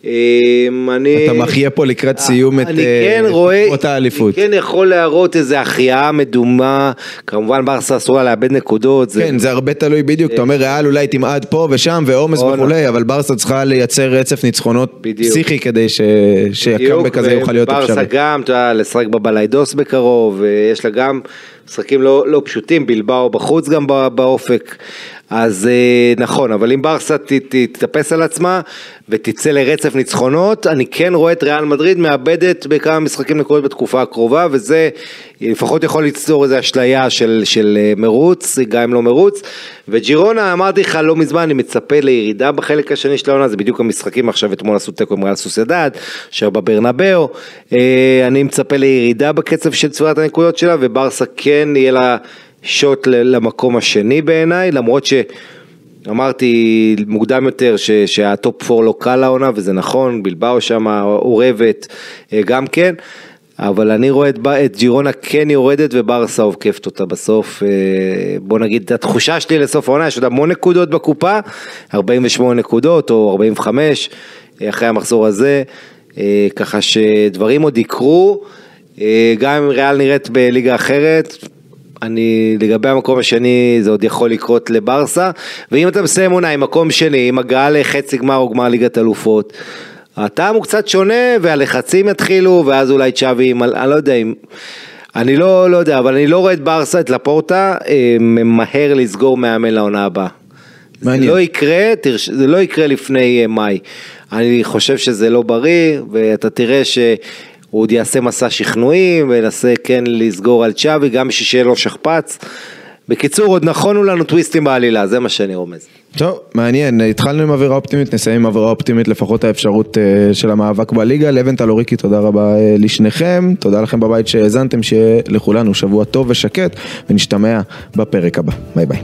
אמ, אני... אתה מחיה פה לקראת סיום את כן תקופות האליפות. אני כן יכול להראות איזה החייאה מדומה, כמובן ברסה אסור לה לאבד נקודות. כן, זה הרבה תלוי בדיוק, אתה אומר ריאל אולי תמעד פה ושם ועומס וכולי, אבל ברסה צריכה לייצר רצף ניצחונות פסיכי כדי שהקאמבק הזה יוכל להיות אפשרי. ברסה גם, אתה יודע, לשחק בבליידוס בקרוב, יש לה גם משחקים לא, לא פשוטים, בלבאו בחוץ גם באופק. אז אה, נכון, אבל אם ברסה תתאפס על עצמה ותצא לרצף ניצחונות, אני כן רואה את ריאל מדריד מאבדת בכמה משחקים נקודות בתקופה הקרובה, וזה לפחות יכול ליצור איזו אשליה של, של אה, מרוץ, גם אם לא מרוץ. וג'ירונה, אמרתי לך לא מזמן, אני מצפה לירידה בחלק השני של העונה, זה בדיוק המשחקים עכשיו, אתמול עשו תיקו עם ריאל סוסיידד, עכשיו בברנבאו, אה, אני מצפה לירידה בקצב של צבירת הנקודות שלה, וברסה כן יהיה לה... shot למקום השני בעיניי, למרות שאמרתי מוקדם יותר ש, שה top 4 לא קל לעונה, וזה נכון, בילבאו שם אורבת אה, גם כן. אבל אני רואה את, את ג'ירונה כן יורדת וברסה עוקפת אותה בסוף. אה, בוא נגיד, התחושה שלי לסוף העונה, יש עוד המון נקודות בקופה, 48 נקודות או 45 אה, אחרי המחזור הזה, ככה שדברים עוד יקרו, גם אם ריאל נראית בליגה אחרת, אני, לגבי המקום השני זה עוד יכול לקרות לברסה, ואם אתה מסיים עונה עם מקום שני, עם הגעה לחצי גמר או גמר ליגת אלופות, הטעם הוא קצת שונה והלחצים יתחילו, ואז אולי צ'אבי, אני לא יודע אם... אני לא, לא יודע, אבל אני לא רואה את ברסה, את לפורטה, אה, ממהר לסגור מאמן לעונה הבאה. מעניין. זה לא יקרה, זה לא יקרה לפני אה, מאי. אני חושב שזה לא בריא, ואתה תראה ש... הוא עוד יעשה מסע שכנועים וינסה כן לסגור על צ'אבי גם בשביל שיהיה לו שכפ"ץ. בקיצור, עוד נכונו לנו טוויסטים בעלילה, זה מה שאני רומז. טוב, מעניין, התחלנו עם אווירה אופטימית, נסיים עם אווירה אופטימית, לפחות האפשרות uh, של המאבק בליגה. לבן אוריקי, תודה רבה uh, לשניכם, תודה לכם בבית שהאזנתם, שיהיה לכולנו שבוע טוב ושקט, ונשתמע בפרק הבא. ביי ביי.